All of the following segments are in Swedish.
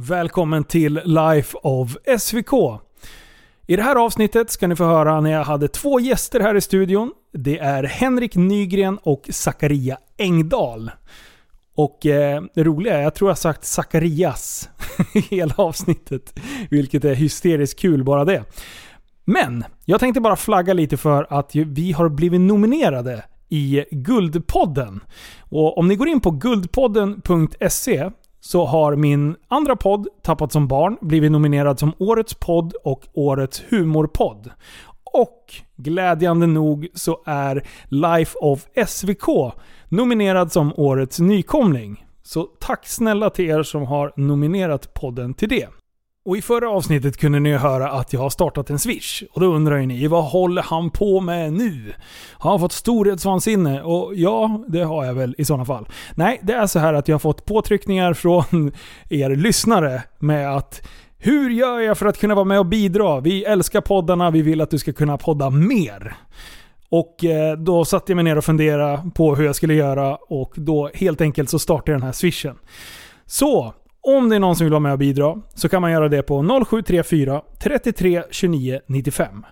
Välkommen till Life of SVK. I det här avsnittet ska ni få höra när jag hade två gäster här i studion. Det är Henrik Nygren och Zakaria Engdahl. Och eh, det roliga är, jag tror jag sagt “Zakarias” i hela avsnittet. Vilket är hysteriskt kul bara det. Men jag tänkte bara flagga lite för att vi har blivit nominerade i Guldpodden. Och om ni går in på guldpodden.se så har min andra podd, Tappat som barn, blivit nominerad som Årets podd och Årets humorpodd. Och glädjande nog så är Life of SVK nominerad som Årets nykomling. Så tack snälla till er som har nominerat podden till det. Och i förra avsnittet kunde ni höra att jag har startat en Swish. Och då undrar ju ni, vad håller han på med nu? Har han fått storhetsvansinne? Och ja, det har jag väl i sådana fall. Nej, det är så här att jag har fått påtryckningar från er lyssnare med att hur gör jag för att kunna vara med och bidra? Vi älskar poddarna, vi vill att du ska kunna podda mer. Och eh, då satte jag mig ner och funderade på hur jag skulle göra och då helt enkelt så startade jag den här swishen. Så, om det är någon som vill vara med och bidra så kan man göra det på 0734 33 29 95.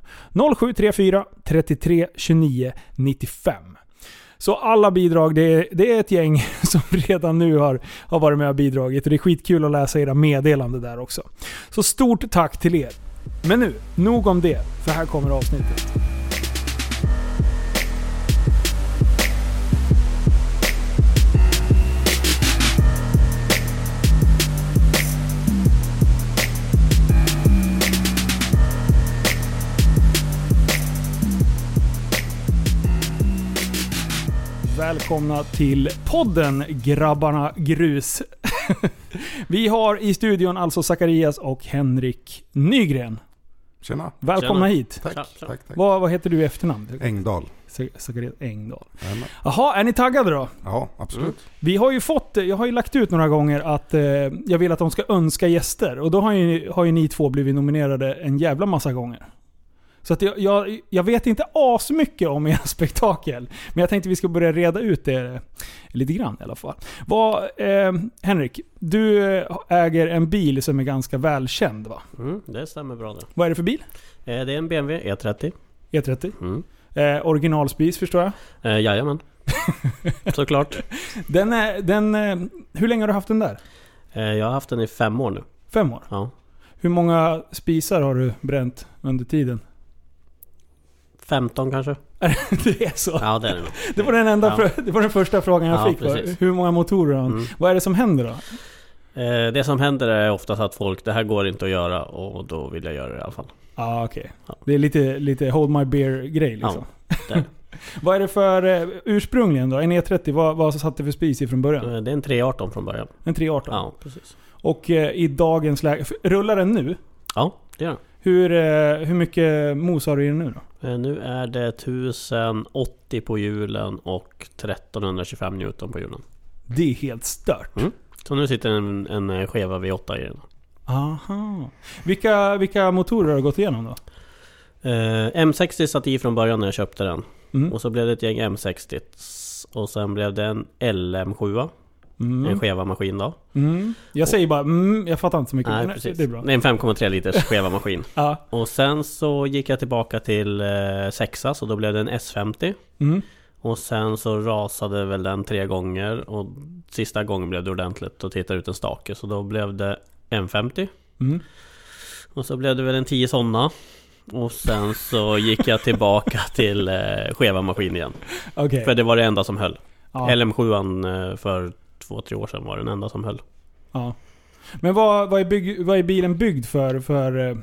0734 33 29 95. Så alla bidrag, det är, det är ett gäng som redan nu har, har varit med och bidragit. Och det är skitkul att läsa era meddelanden där också. Så stort tack till er. Men nu, nog om det. För här kommer avsnittet. Välkomna till podden Grabbarna Grus. Vi har i studion alltså Zacharias och Henrik Nygren. Tjena. Välkomna Tjena. hit. Tack, tack, tack. Vad, vad heter du i efternamn? Engdahl. Zacharias Engdahl. Jajamän. Jaha, är ni taggade då? Ja, absolut. Vi har ju fått, jag har ju lagt ut några gånger att eh, jag vill att de ska önska gäster. Och då har ju, har ju ni två blivit nominerade en jävla massa gånger. Så att jag, jag, jag vet inte asmycket om era spektakel. Men jag tänkte vi ska börja reda ut det lite grann i alla fall. Vad, eh, Henrik, du äger en bil som är ganska välkänd va? Mm, det stämmer bra det. Vad är det för bil? Eh, det är en BMW E30. E30? Mm. Eh, originalspis förstår jag. Eh, jajamän. Såklart. Den är, den, eh, hur länge har du haft den där? Eh, jag har haft den i fem år nu. Fem år? Ja. Hur många spisar har du bränt under tiden? 15 kanske? det är så? Ja det är det nog. Det var den, enda Ja. det var den första frågan jag Ja, fick. precis. Hur många motorer har han? Mm. Vad är det som händer då? Eh, det som händer är oftast att folk, det här går inte att göra och då vill jag göra det i alla fall. Ah, okej. Ja. Det är lite, lite hold my beer grej liksom. Det är, Vad är det för eh, ursprungligen då? En E30, vad, vad satt det för spis i från början? eh, det är en 318 från början. En 318? Ja, precis. Och eh, i dagens läge, rullar den nu? Ja, det gör den. Hur, eh, hur mycket mos har du i den nu då? Eh, nu är det 1080 på hjulen och 1325 Newton på hjulen. Det är helt stört. Så nu sitter en, en eh, skeva V8 i den. Aha. Vilka, vilka motorer har du gått igenom då? Eh, M60 satt i från början när jag köpte den. Mm. Och så blev det ett gäng M60 och sen blev det en LM7 En Mm. skeva maskin då. Mm. Jag säger bara mm, jag fattar inte så mycket. Nej men precis. Det är bra. Det är en 5,3 liters skeva maskin. Ja. Och sen så gick jag tillbaka till eh, sexa så då blev det en S50. Mm. Och sen så rasade väl den tre gånger och sista gången blev det ordentligt och tittade ut en stake. Så då blev det en 50. Mm. Och så blev det väl en 10 sådana. Och sen så gick jag tillbaka till eh, skeva maskin igen. Okej. För det var det enda som höll. Ja. LM7 eh, för två, tre år sedan var den enda som höll. Ja. Men vad, vad, är bygg, vad är bilen byggd för, för eh,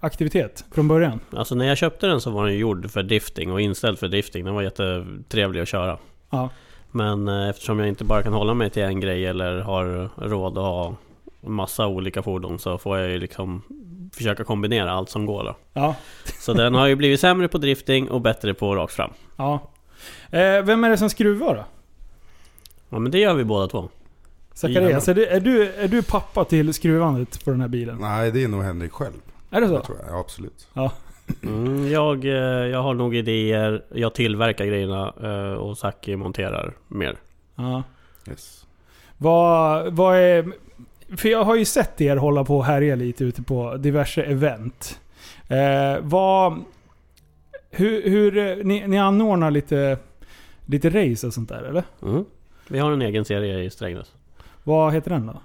aktivitet från början? Alltså när jag köpte den så var den gjord för drifting och inställd för drifting. Den var jättetrevlig att köra. Ja. Men eh, eftersom jag inte bara kan hålla mig till en grej eller har råd att ha massa olika fordon så får jag ju liksom försöka kombinera allt som går då. Ja. Så den har ju blivit sämre på drifting och bättre på rakt fram. ja. Eh, vem är det som skruvar då? Ja men det gör vi båda två. Zacharias, är, det, är, du, är du pappa till skruvandet på den här bilen? Nej, det är nog Henrik själv. Är det så? Tror jag. Ja, absolut. Mm, jag, eh, jag har nog idéer, jag tillverkar grejerna eh, och Saki monterar mer. Ja. Yes. Vad, vad är... för jag har ju sett er hålla på och härja lite ute på diverse event. Eh, vad... Hur... hur eh, ni, ni anordnar lite, lite race och sånt där eller? Mm. Vi har en egen serie i Strängnäs. Vad heter den då?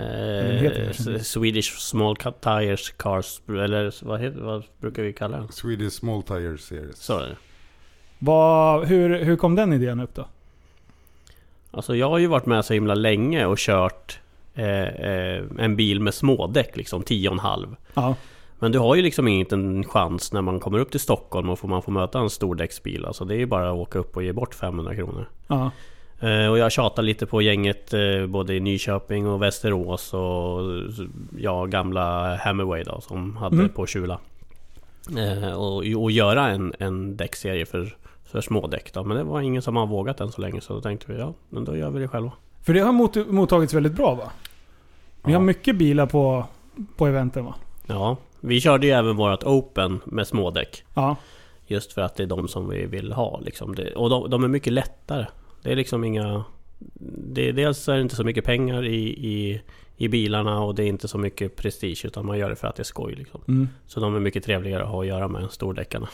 Eh, heter. Swedish Small Tires Cars, eller vad, heter, vad brukar vi kalla den? Swedish Small Tire Series. Så är det. Vad, hur, hur kom den idén upp då? Alltså jag har ju varit med så himla länge och kört eh, eh, en bil med smådäck liksom, 10,5. Ja. Men du har ju liksom ingen chans när man kommer upp till Stockholm och får man får möta en stor däcksbil. Alltså det är ju bara att åka upp och ge bort 500 kronor. Ja. Eh, och jag tjatar lite på gänget eh, både i Nyköping och Västerås och ja, gamla Hammerway då som hade Mm. på Kjula. Eh, och, och göra en, en däckserie för, för smådäck då. Men det var ingen som har vågat än så länge så då tänkte vi ja, men då gör vi det själva. För det har mot, mottagits väldigt bra va? Vi Ja. har mycket bilar på, på eventen va? Ja, vi körde ju även vårat Open med smådäck. Ja. Just för att det är de som vi vill ha liksom. det, Och de, de är mycket lättare. Det är liksom inga... Det, dels är det inte så mycket pengar i, i, i bilarna och det är inte så mycket prestige utan man gör det för att det är skoj liksom. Mm. Så de är mycket trevligare att ha att göra med än stordäckarna.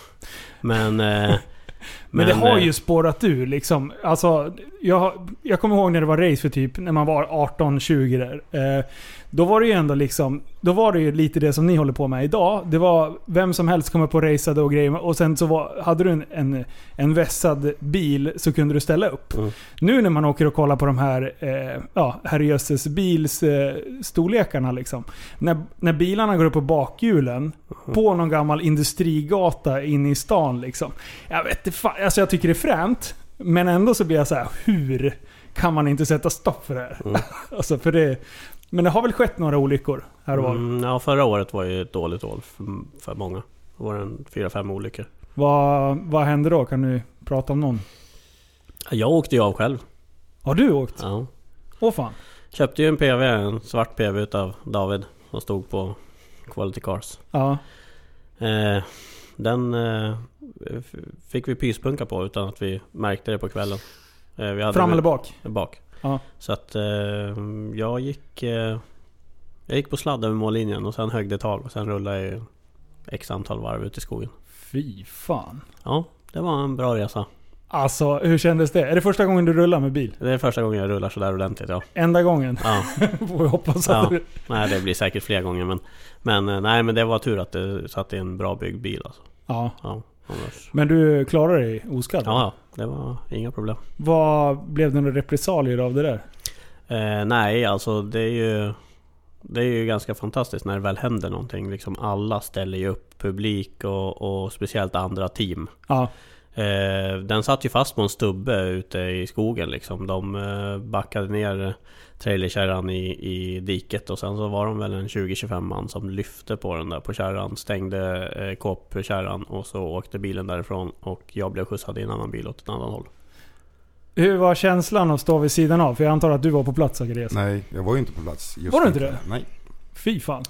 Men... Eh, Men, det har eh, ju spårat ur liksom. Alltså, jag, jag kommer ihåg när det var race för typ när man var 18-20 där. Eh, då var det ju ändå liksom... Då var det ju lite det som ni håller på med idag. Det var vem som helst kommer på raceade och grejer. Och sen så var, hade du en, en, en vässad bil så kunde du ställa upp. Mm. Nu när man åker och kollar på de här eh, ja, herrejösses bils eh, storlekarna liksom. När, när bilarna går upp på bakhjulen på någon gammal industrigata inne i stan liksom. Jag vet inte fan, alltså jag tycker det är fränt. Men ändå så blir jag så här: hur kan man inte sätta stopp för det här? Mm. alltså för det... Men det har väl skett några olyckor här och var. Mm, ja, förra året var ju ett dåligt år för, många. Det var en fyra, fem olyckor. Vad, vad hände då? Kan du prata om någon? Jag åkte ju av själv. Har du åkt? Ja. Åh fan. Köpte ju en PV, en svart PV utav David som stod på Quality Cars. Ja. Eh, den eh, fick vi pyspunka på utan att vi märkte det på kvällen. Eh, Fram eller bak? Bak. Ja. Så att eh, jag gick... Eh, jag gick på sladd över mållinjen och sen högg det tag och sen rullade jag X antal varv ut i skogen. Fy fan. Ja, det var en bra resa. Alltså, hur kändes det? Är det första gången du rullar med bil? Det är första gången jag rullar sådär ordentligt ja. Enda gången? ja. Får vi hoppas att Ja. du... Nej det blir säkert fler gånger men... Men eh, nej men det var tur att det satt i en bra byggd bil alltså. Ja. Ja. Men du klarar dig oskadd? Ja, ja, det var inga problem. Vad blev det några repressalier av det där? Eh, nej, alltså det är ju... Det är ju ganska fantastiskt när det väl händer någonting. Liksom alla ställer ju upp, publik och, och speciellt andra team. Ja. Eh, den satt ju fast på en stubbe ute i skogen liksom. De eh, backade ner trailerkärran i, i diket och sen så var de väl en 20-25 man som lyfte på den där på kärran. Stängde eh, kåpkärran och så åkte bilen därifrån och jag blev skjutsad i en annan bil åt ett annat håll. Hur var känslan att stå vid sidan av? För jag antar att du var på plats Zacharias? Nej, jag var ju inte på plats. Just Var du inte det? Nej. Fy fan.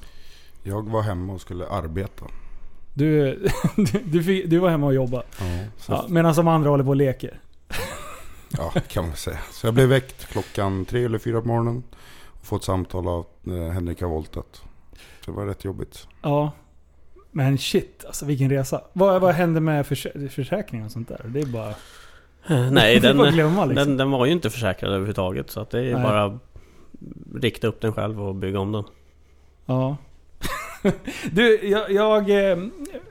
Jag var hemma och skulle arbeta. Du, du, fick- du var hemma och jobbade. Ja, så, Ja, Medan de andra håller på och leker. ja, kan man säga. Så jag blev väckt klockan tre eller fyra på morgonen. Och fått samtal av eh, Henrik har voltat. Så det var rätt jobbigt. Ja. Men shit, alltså vilken resa. Vad, vad hände med förs- försäkringen och sånt där? Det är bara... Eh, Nej, den, glömma liksom. den, den var ju inte försäkrad överhuvudtaget. Så att det är Nej. bara rikta upp den själv och bygga om den. Ja. du, jag... jag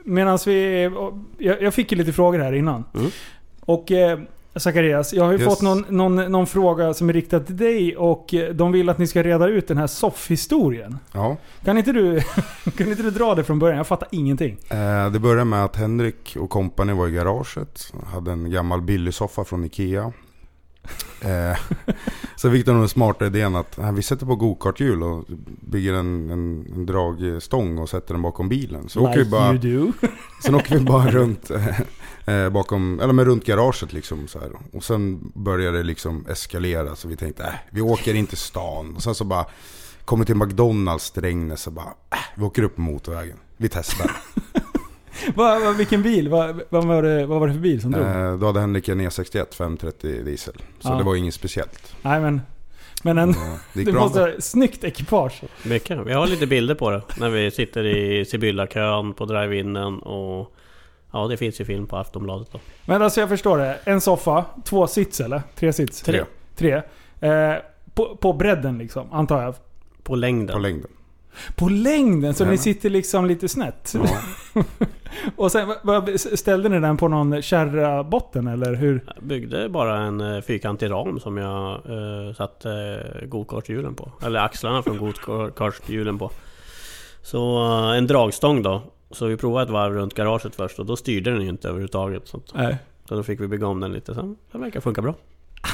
Medan vi... Jag, jag fick ju lite frågor här innan. Mm. Och... Eh, Zacharias, jag har ju Yes. fått någon, någon, någon fråga som är riktad till dig och eh, de vill att ni ska reda ut den här soffhistorien. Ja, Kan inte du, kan inte du dra det från början? Jag fattar ingenting. eh, det började med att Henrik och kompani var i garaget. Hade en gammal billig soffa från Ikea. Eh, så fick de den smarta idén att eh, vi sätter på gokarthjul och bygger en, en, en dragstång och sätter den bakom bilen. Så åker vi bara... you do. Sen åker vi bara runt eh, bakom, eller men runt garaget liksom så här. Och sen började det liksom eskalera så vi tänkte, äh, vi åker inte stan. Och sen så bara, kommer till McDonalds Strängnäs och bara, äh, vi åker upp på motorvägen. Vi testar. Va, va, vilken bil? Va, vad, var det, vad var det för bil som drog? eh, då hade Henrik en E61 530 diesel. Så Ja. det var inget speciellt. Nej men... Men en, Ja, det du måste ha snyggt ekipage. Mycket. Vi har lite bilder på det. När vi sitter i Sibylla-kön på drive-inen och... Ja, det finns ju film på Aftonbladet då. Men alltså jag förstår det. En soffa, två sits eller? Tre sits? Tre. Tre. Eh, på, på bredden liksom, antar jag. På längden. På längden. På längden, så ni Jajamän. sitter liksom lite snett. Ja. Och sen, ställde ni den på någon kärrabotten eller hur? Jag byggde bara en eh, fyrkantig ram som jag eh, satte eh, gokarthjulen på. Eller axlarna från gokarthjulen på. Så eh, en dragstång då. Så vi provade ett varv runt garaget först och då styrde den ju inte överhuvudtaget. Så, att- Nej. så då fick vi bygga om den lite. Sen det verkar funka bra.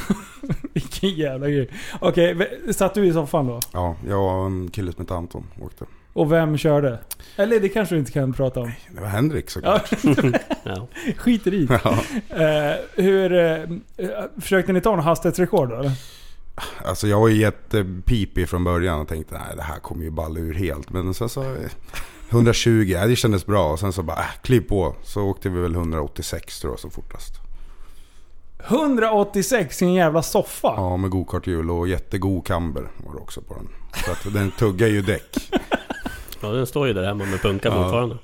Vilken jävla grej. Okej, v- satt du i soffan då? ja, jag och en kille som heter Anton åkte. Och vem körde? Eller det kanske du inte kan prata om. Det var Henrik såklart. Ja. skiter i. Ja. Eh, hur... Eh, försökte ni ta något hastighetsrekord då eller? Alltså jag var ju jättepipig från början och tänkte nej det här kommer ju balla ur helt. Men sen så... eh, 120, ja, det kändes bra. Och sen så bara, äh, kliv på. Så åkte vi väl 186 tror jag som fortast. 186 i en jävla soffa? Ja, med gokarthjul och jättegod camber var det också på den. Så att den tuggar ju däck. ja, den står ju där hemma med punkar Ja. fortfarande.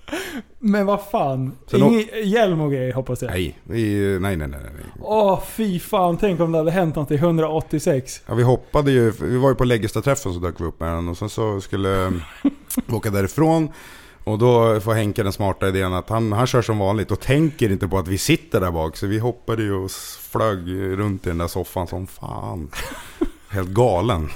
Men vad fan? Sen Ingen hjälm och grejer hoppas jag? Nej, vi, nej, nej, nej. nej. Åh fy fan, tänk om det hade hänt något i 186. Ja, vi hoppade ju, vi var ju på Läggesta-träffen så dök vi upp med den och sen så skulle vi åka därifrån. Och då får Henke den smarta idén att han, han kör som vanligt och tänker inte på att vi sitter där bak. Så vi hoppade ju och flög runt i den där soffan som fan. Helt galen.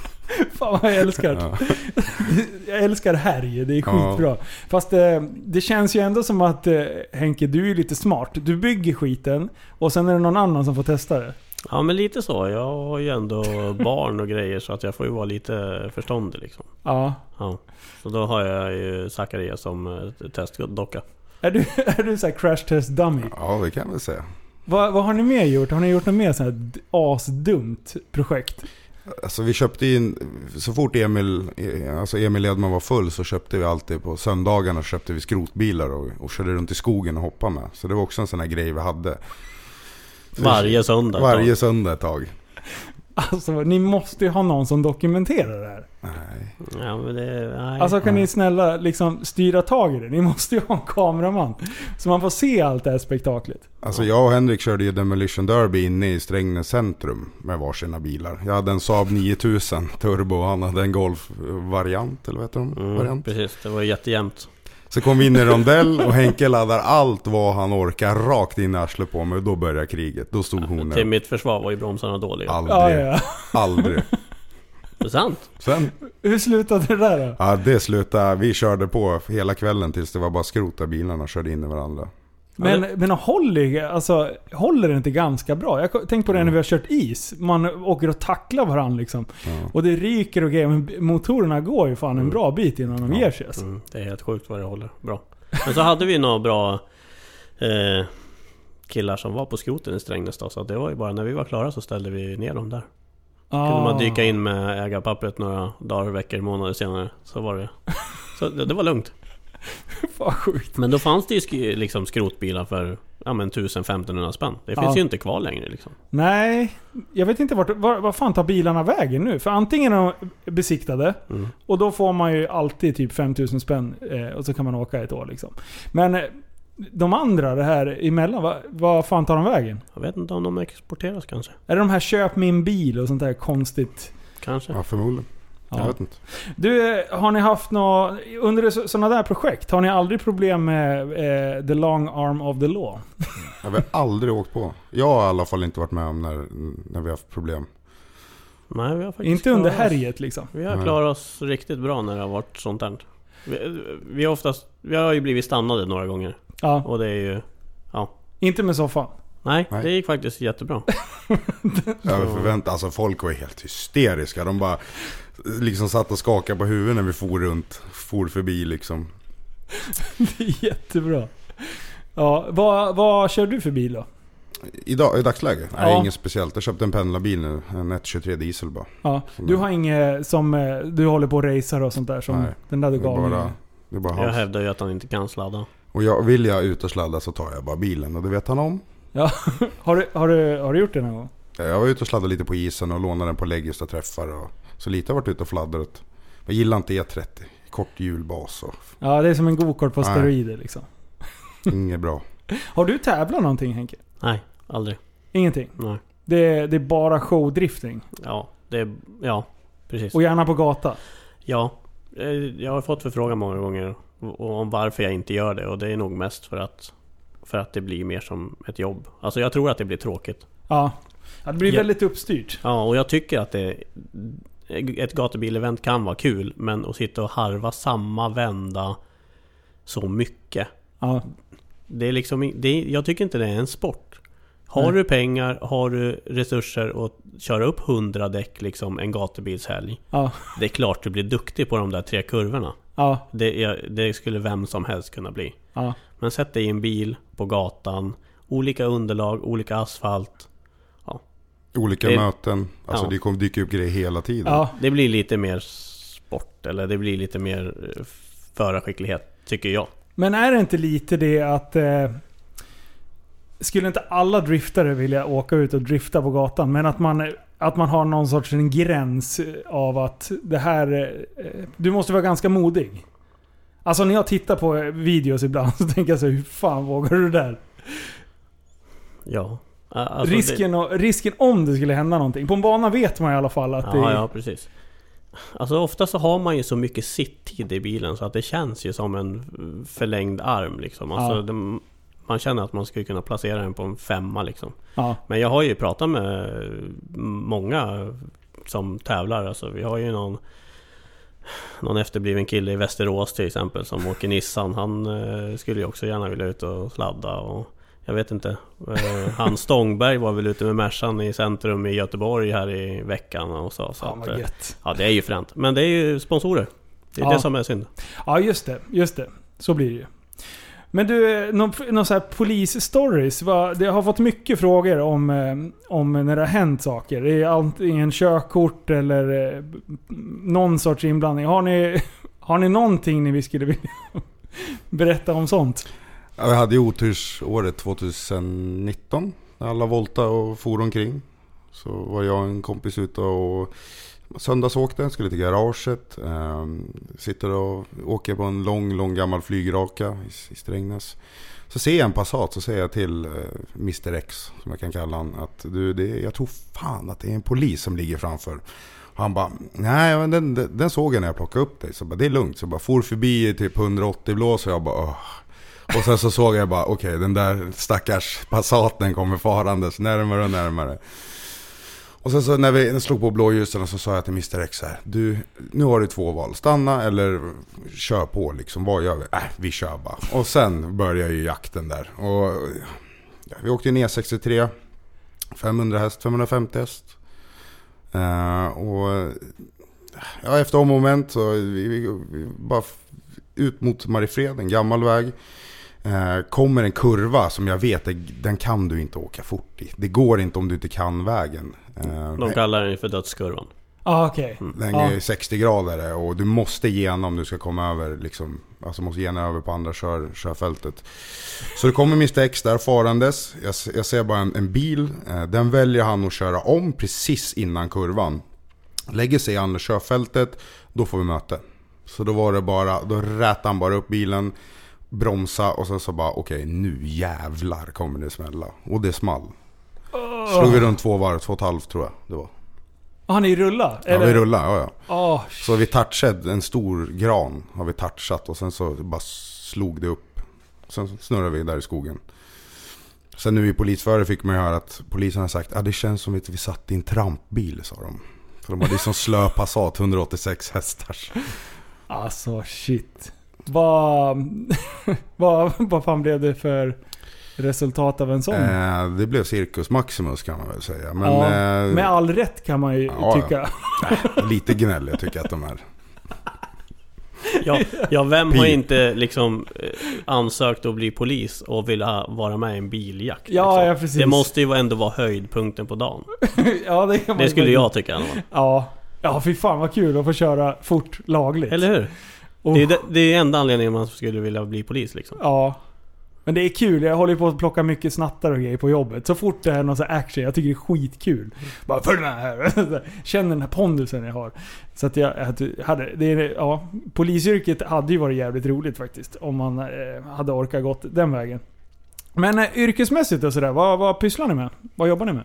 Fan vad jag älskar Ja. Jag älskar härj, det är Ja. skitbra. Fast eh, det känns ju ändå som att eh, Henke, du är lite smart. Du bygger skiten och sen är det någon annan som får testa det. Ja men lite så. Jag har ju ändå barn och grejer så att jag får ju vara lite förståndig liksom. Ja. Ja. Så då har jag ju Zacharias som eh, testdocka. Är du, är du så här crash test dummy? Ja, det kan väl säga. Vad, vad har ni mer gjort? Har ni gjort något mer så här asdumt projekt? Alltså vi köpte in, så fort Emil, alltså Emil Edman var full så köpte vi alltid på söndagarna köpte vi skrotbilar och, och körde runt i skogen och hoppade med. Så det var också en sån här grej vi hade. Varje söndag. Varje söndag ett tag. Alltså ni måste ju ha någon som dokumenterar det här. Nej. Ja men det... Nej. Alltså kan Nej. ni snälla liksom styra tag i det? Ni måste ju ha en kameraman. Så man får se allt det här spektaklet. Alltså jag och Henrik körde ju Demolition Derby inne i Strängnäs centrum med varsina bilar. Jag hade en Saab 9000 turbo och han hade en Golf-variant, eller vad heter de? Mm, Variant. precis, det var jättejämnt. Så kom vi in i rondell och Henke laddar allt vad han orkar rakt in i arslet på mig och då börjar kriget. Då stod hon Till mitt försvar var ju bromsarna dåliga. Aldrig. Ja, ja. Aldrig. Det är sant. Sen, Hur slutade det där då? ja det slutade, vi körde på hela kvällen tills det var bara skrot där bilarna körde in i varandra. Men, Ja, men håller, alltså, håller det inte ganska bra? Jag tänk på det när vi har kört is. Man åker och tacklar varandra liksom. Ja. Och det ryker och grejer. Men motorerna går ju fan en bra bit innan de Ja. ger sig alltså. Mm, det är helt sjukt vad det håller bra. Men så hade vi några bra eh, killar som var på skroten i Strängnäs då. Så det var ju bara när vi var klara så ställde vi ner dem där. Ah. Kunde man dyka in med ägarpappret några dagar, veckor, månader senare. Så var det. Så det, det var lugnt. Fan sjukt. Men då fanns det ju sk- liksom skrotbilar för ja, men 1000-1500 spänn. Det finns Ja. ju inte kvar längre liksom. Nej, jag vet inte vart, var, var fan tar bilarna vägen nu? För antingen är de besiktade Mm. och då får man ju alltid typ 5000 spänn eh, och så kan man åka ett år liksom. Men eh, de andra, det här emellan, vad vad fan tar de vägen? Jag vet inte om de exporteras kanske. Är det de här köp min bil och sånt där konstigt? Kanske. Ja förmodligen. Jag Ja. vet inte. Du, har ni haft något... Under sådana där projekt, har ni aldrig problem med eh, the long arm of the law? Jag har aldrig åkt på. Jag har i alla fall inte varit med om när, när vi har haft problem. Nej, vi har faktiskt Inte under härjet liksom? Vi har Nej. klarat oss riktigt bra när det har varit sånt här. Vi, vi, har oftast, vi har ju blivit stannade några gånger. Ja. Och det är ju... Inte med soffan? Nej, Nej. det gick faktiskt jättebra. Jag förväntar, alltså folk var helt hysteriska. De bara liksom satt och skakade på huvudet när vi for runt. For förbi liksom. Det är jättebra. Ja, vad, vad kör du för bil då? Idag, I dagsläget? Nej, Ja. inget speciellt. Jag köpte en pendlarbil nu. En 123 diesel bara. Ja, du har inget som eh, du håller på och racear och sånt där som Nej, den där du gav mig? bara, det är bara Jag hävdar ju att han inte kan sladda. Och jag, vill jag ut och sladda så tar jag bara bilen och det vet han om. Har du, har, du, har du gjort det någon gång? Jag var ute och sladdade lite på isen och lånade den på läggis och träffar. Och, så lite har varit ute och fladdrat. Jag gillar inte E30. Kort hjulbas och Ja, det är som en gokart på Nej. steroider liksom. inget bra. Har du tävlat någonting Henke? Nej, aldrig. Ingenting? Nej. Det är, det är bara showdrifting? Ja, det är... Ja, precis. Och gärna på gata? Ja, eh, jag har fått förfrågan många gånger om varför jag inte gör det och det är nog mest för att för att det blir mer som ett jobb. Alltså jag tror att det blir tråkigt. Ja. ja det blir Ja. väldigt uppstyrt. Ja, och jag tycker att det ett gatubil-event kan vara kul, men att sitta och harva samma vända så mycket. Ja. Det är liksom, det är, jag tycker inte det är en sport. Har Nej. du pengar, har du resurser att köra upp 100 däck liksom en gatubilshelg. Ja. Det är klart du blir duktig på de där tre kurvorna. Ja. Det, är, det skulle vem som helst kunna bli. Ja. Men sätt dig i en bil på gatan, olika underlag, olika asfalt. Olika Det- möten. Alltså Ja. det kommer dyka upp grejer hela tiden. Ja. Det blir lite mer sport, eller det blir lite mer eh, förarskicklighet, tycker jag. Men är det inte lite det att... Eh, skulle inte alla driftare vilja åka ut och drifta på gatan? Men att man, att man har någon sorts en gräns av att det här... Eh, du måste vara ganska modig. Alltså när jag tittar på videos ibland så tänker jag så här, hur fan vågar du det där? Ja. Alltså risken, och, risken om det skulle hända någonting. På en bana vet man i alla fall att Det, det ja, ja, precis. Alltså ofta så har man ju så mycket sitttid i bilen så att det känns ju som en förlängd arm liksom. Alltså Ja. det, man känner att man skulle kunna placera den på en femma liksom. Ja, Men jag har ju pratat med många som tävlar. Alltså, vi har ju någon, någon efterbliven kille i Västerås till exempel som åker Nissan. Han eh, skulle ju också gärna vilja ut och sladda. Och jag vet inte. Eh, han Stångberg var väl ute med Mercan i centrum i Göteborg här i veckan och så. så att, vad eh, ja, det är ju fränt. Men det är ju sponsorer. Det är Ja. det som är synd. Ja, just det. Just det. Så blir det ju. Men du, någon, någon så här polis-stories. Det har fått mycket frågor om, eh, om när det har hänt saker. Det är antingen körkort eller eh, någon sorts inblandning. Har ni, har ni någonting ni vi skulle vilja berätta om sånt? Ja, vi hade ju otursåret 2019. När alla volta och for omkring. Så var jag och en kompis ute och söndagsåkte, skulle till garaget. Eh, sitter och åker på en lång, lång gammal flygraka i, i Strängnäs. Så ser jag en Passat så säger jag till eh, Mr X, som jag kan kalla han, att du, det, jag tror fan att det är en polis som ligger framför. Han bara, nej men den, den, den såg jag när jag plockade upp dig. Så jag bara, det är lugnt. Så jag bara for förbi i typ 180 blås och jag bara, Åh. Och sen så såg jag bara, okej den där stackars Passaten kommer farandes närmare och närmare. Och sen så när vi slog på blåljusen så sa jag till Mr X så här, du, nu har du två val. Stanna eller kör på liksom. Vad gör vi? Äh, vi kör bara. Och sen börjar ju jakten där. Och ja, vi åkte ju ner 63. 500 häst, 550 häst. Uh, och ja, efter om och moment så vi, vi, vi bara ut mot Mariefred, en gammal väg. Eh, kommer en kurva som jag vet, den kan du inte åka fort i. Det går inte om du inte kan vägen. Eh, De kallar den för dödskurvan. Ah, okej. den Ja. är 60 grader och du måste igenom om du ska komma över liksom, alltså måste gena över på andra kör, körfältet. Så det kommer Mr X där farandes. Jag, jag ser bara en, en bil. Eh, den väljer han att köra om precis innan kurvan. Lägger sig i andra körfältet, då får vi möte. Så då var det bara, då rätade han bara upp bilen, bromsa och sen så bara okej nu jävlar kommer det smälla. Och det small. Slog vi runt två varv, två och ett halvt tror jag det var. Har ni rullat? Ja vi rullade, ja ja. Ah, Så vi touchade en stor gran har vi touchat och sen så bara slog det upp. Sen snurrade vi där i skogen. Sen nu i polisförhör fick man ju höra att polisen har sagt att ah, det känns som att vi satt i en trampbil sa de. För de hade ju sån slö Passat, 186 hästar. Alltså shit. Vad... vad, vad fan blev det för resultat av en sån? Eh, det blev cirkus maximus kan man väl säga. Men ja, eh, med all rätt kan man ju ja, tycka. lite gnälliga tycker jag att de är. Ja, ja vem har inte liksom eh, ansökt att bli polis och vill ha, vara med i en biljakt? Ja, liksom? ja, precis. Det måste ju ändå vara höjdpunkten på dagen. ja, det, kan man Det skulle jag tycka i alla fall. Ja. Ja, fy fan vad kul att få köra fort lagligt. Eller hur? Och- Det är, det, det är enda anledningen man skulle vilja bli polis liksom. Ja. Men det är kul, jag håller ju på att plocka mycket snattar och grejer på jobbet. Så fort det är någon sån här action, jag tycker det är skitkul. Bara följ med här. Känner den här pondusen jag har. Så att jag, jag hade, det är, ja, polisyrket hade ju varit jävligt roligt faktiskt. Om man eh, hade orkat gått den vägen. Men eh, yrkesmässigt och sådär, vad, vad pysslar ni med? Vad jobbar ni med?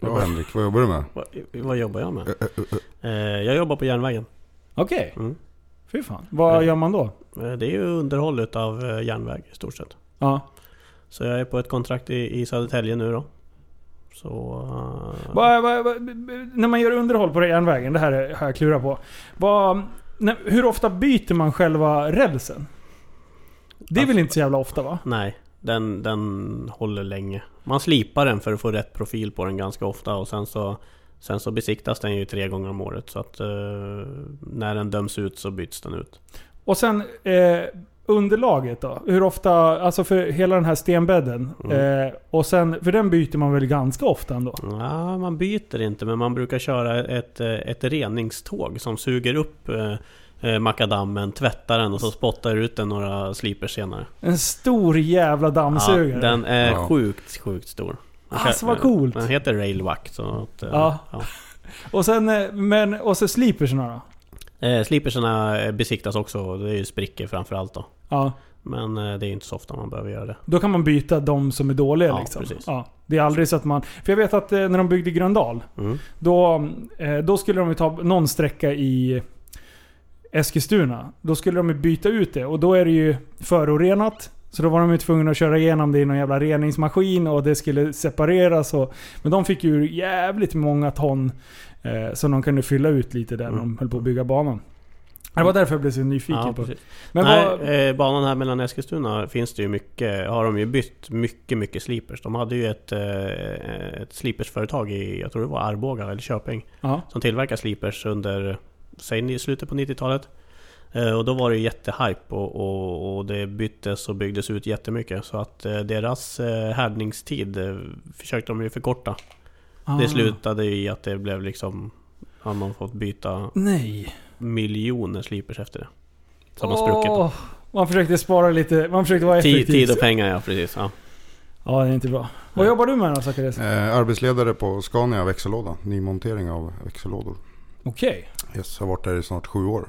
Ja, Henrik, vad jobbar du med? Vad, vad jobbar jag med? Ö. Eh, jag jobbar på järnvägen. Okej, Mm. fy fan. Vad Mm. gör man då? Eh, Det är ju underhåll utav eh, järnväg i stort sett. Ja. Så jag är på ett kontrakt i, i Södertälje nu då. Så... eh, Vad- vad- vad- när man gör underhåll på järnvägen, det här är- har jag klurat på. När, hur ofta byter man själva rälsen? Det är väl Alltså- inte så jävla ofta va? Nej, den, den håller länge. Man slipar den för att få rätt profil på den ganska ofta och sen så Sen så besiktas den ju tre gånger om året så att eh, när den döms ut så byts den ut. Och sen eh, underlaget då? Hur ofta, alltså för hela den här stenbädden. Mm. Eh, och sen, för den byter man väl ganska ofta ändå? Ja, man byter inte men man brukar köra ett, eh, ett reningståg som suger upp eh, eh, makadammen, tvättar den och så spottar ut den några slipers senare. En stor jävla Ja, dammsugare. den är Ja. sjukt, sjukt stor. Alltså, vad coolt. Den heter Railwack så att, eh, Ja. ja. Och sen, eh, men, och så sliperserna då? Eh, Sliperserna eh, besiktas också, det är ju sprickor framförallt då. Ja. Men det är inte så ofta man behöver göra det. Då kan man byta de som är dåliga Ja, liksom. precis. Ja. Det är aldrig så att man... För jag vet att när de byggde Gröndal. Mm. Då, då skulle de ju ta någon sträcka i Eskilstuna. Då skulle de ju byta ut det och då är det ju förorenat. Så då var de ju tvungna att köra igenom det i någon jävla reningsmaskin och det skulle separeras. Och, men de fick ju jävligt många ton eh, som de kunde fylla ut lite där när de Mm. höll på att bygga banan. Det var därför jag blev så nyfiken Ja, på. precis. Men Nej, vad, eh, banan här mellan Eskilstuna finns det ju mycket, har de ju bytt mycket, mycket slipers. De hade ju ett, eh, ett slipersföretag i, jag tror det var Arboga eller Köping, ja. som tillverkar slipers under, säg slutet på 90-talet. Eh, Och då var det jättehype och, och, och det byttes och byggdes ut jättemycket. Så att eh, deras eh, härdningstid försökte de ju förkorta. Ah. Det slutade i att det blev liksom... Har man fått byta Nej. miljoner slipers efter det. Som har spruckit. då. Man försökte spara lite, man försökte vara effektiv. tid och pengar ja, precis. Ja. Ja, det är inte bra. Vad jobbar du med då Zacharias? Eh, arbetsledare på Scania växellåda. Nymontering av växellådor. Okej. Yes, har varit där i snart sju år.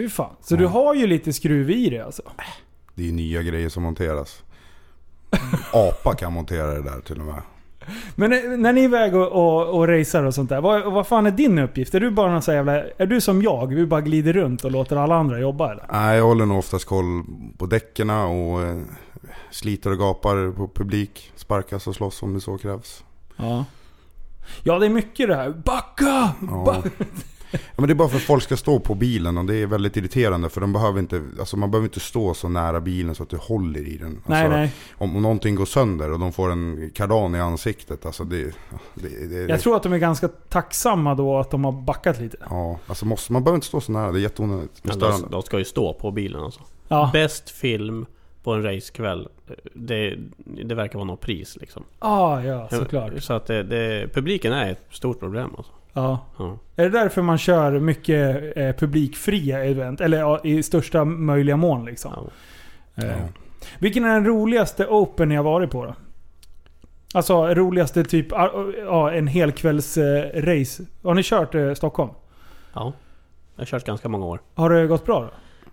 Fy fan. Så Ja. du har ju lite skruv i det alltså? Det är ju nya grejer som monteras. Apa kan montera det där till och med. Men när- när ni är iväg och, och, och racear och sånt där, vad, vad fan är din uppgift? Är du bara någon sån jävla... Är du som jag? Vi bara glider runt och låter alla andra jobba eller? Nej, jag håller nog oftast koll på däcken och eh, sliter och gapar på publik. Sparkas och slåss om det så krävs. Ja. Ja, det är mycket det här. Backa! Ja. Ba- Ja, men det är bara för att folk ska stå på bilen och det är väldigt irriterande för de behöver inte, alltså man behöver inte stå så nära bilen så att du håller i den. Alltså, nej, nej. Om, om någonting går sönder och de får en kardan i ansiktet, alltså det... det, det Jag tror att de är ganska tacksamma då att de har backat lite. Ja, alltså måste, man behöver inte stå så nära, det är jätteonödigt. Det är Men de, de ska ju stå på bilen alltså. Ja. Bäst film på en racekväll. Det, det verkar vara något pris liksom. Ah, ja, såklart. Så att det, det, publiken är ett stort problem alltså. Ja. Ja. Är det därför man kör mycket eh, publikfria event? Eller ja, i största möjliga mån liksom? Ja. Eh. Vilken är den roligaste Open ni har varit på då? Alltså roligaste typ, ah, ja, en helkvälls eh, race. Har ni kört eh, Stockholm? ja. Jag har kört ganska många år. Har det gått bra då?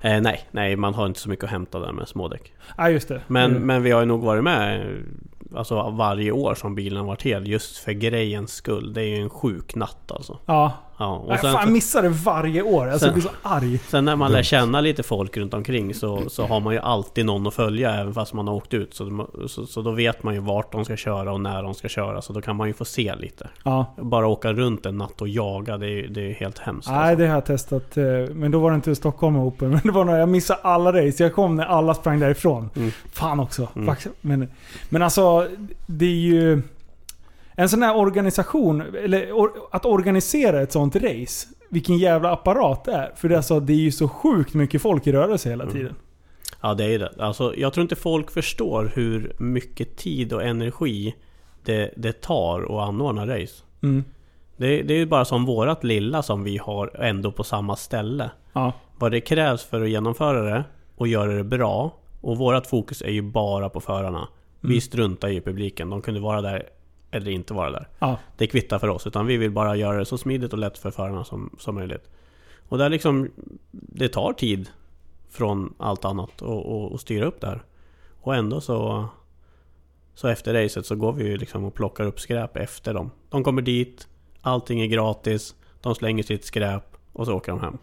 Eh, nej, nej man har inte så mycket att hämta där med smådäck. Ja, just det. Men, Mm. men vi har ju nog varit med Alltså varje år som bilen varit hel just för grejens skull. Det är ju en sjuk natt alltså. Ja. Ja, och jag sen, fan missar det varje år. Alltså, Sen- jag blir så arg. sen när man lär känna lite folk runt omkring så, så har man ju alltid någon att följa även fast man har åkt ut. Så, så, så då vet man ju vart de ska köra och när de ska köra. Så då kan man ju få se lite. Ja. Bara åka runt en natt och jaga, det är ju det är helt hemskt. Nej, alltså. det har jag testat. eh, Men då var det inte Stockholm Open. Men det var när jag missade alla race. Jag kom när alla sprang därifrån. Mm. Fan också. Mm. Men, men alltså, det är ju... En sån här organisation, eller or, att organisera ett sånt race. Vilken jävla apparat det är. För det är, alltså, det är ju så sjukt mycket folk i rörelse hela Mm. tiden. Ja det är det. Alltså, jag tror inte folk förstår hur mycket tid och energi det, det tar att anordna race. Mm. Det, det är ju bara som vårat lilla som vi har ändå på samma ställe. Ja. Vad det krävs för att genomföra det och göra det bra. Och vårt fokus är ju bara på förarna. Vi Mm. struntar i publiken. De kunde vara där eller inte vara där. Ja. Det kvittar för oss. Utan vi vill bara göra det så smidigt och lätt för förarna som, som möjligt. Och där liksom... Det tar tid från allt annat och, och, och styra upp det här. Och ändå så... Så efter racet så går vi ju liksom och plockar upp skräp efter dem. De kommer dit, allting är gratis, de slänger sitt skräp och så åker de hem.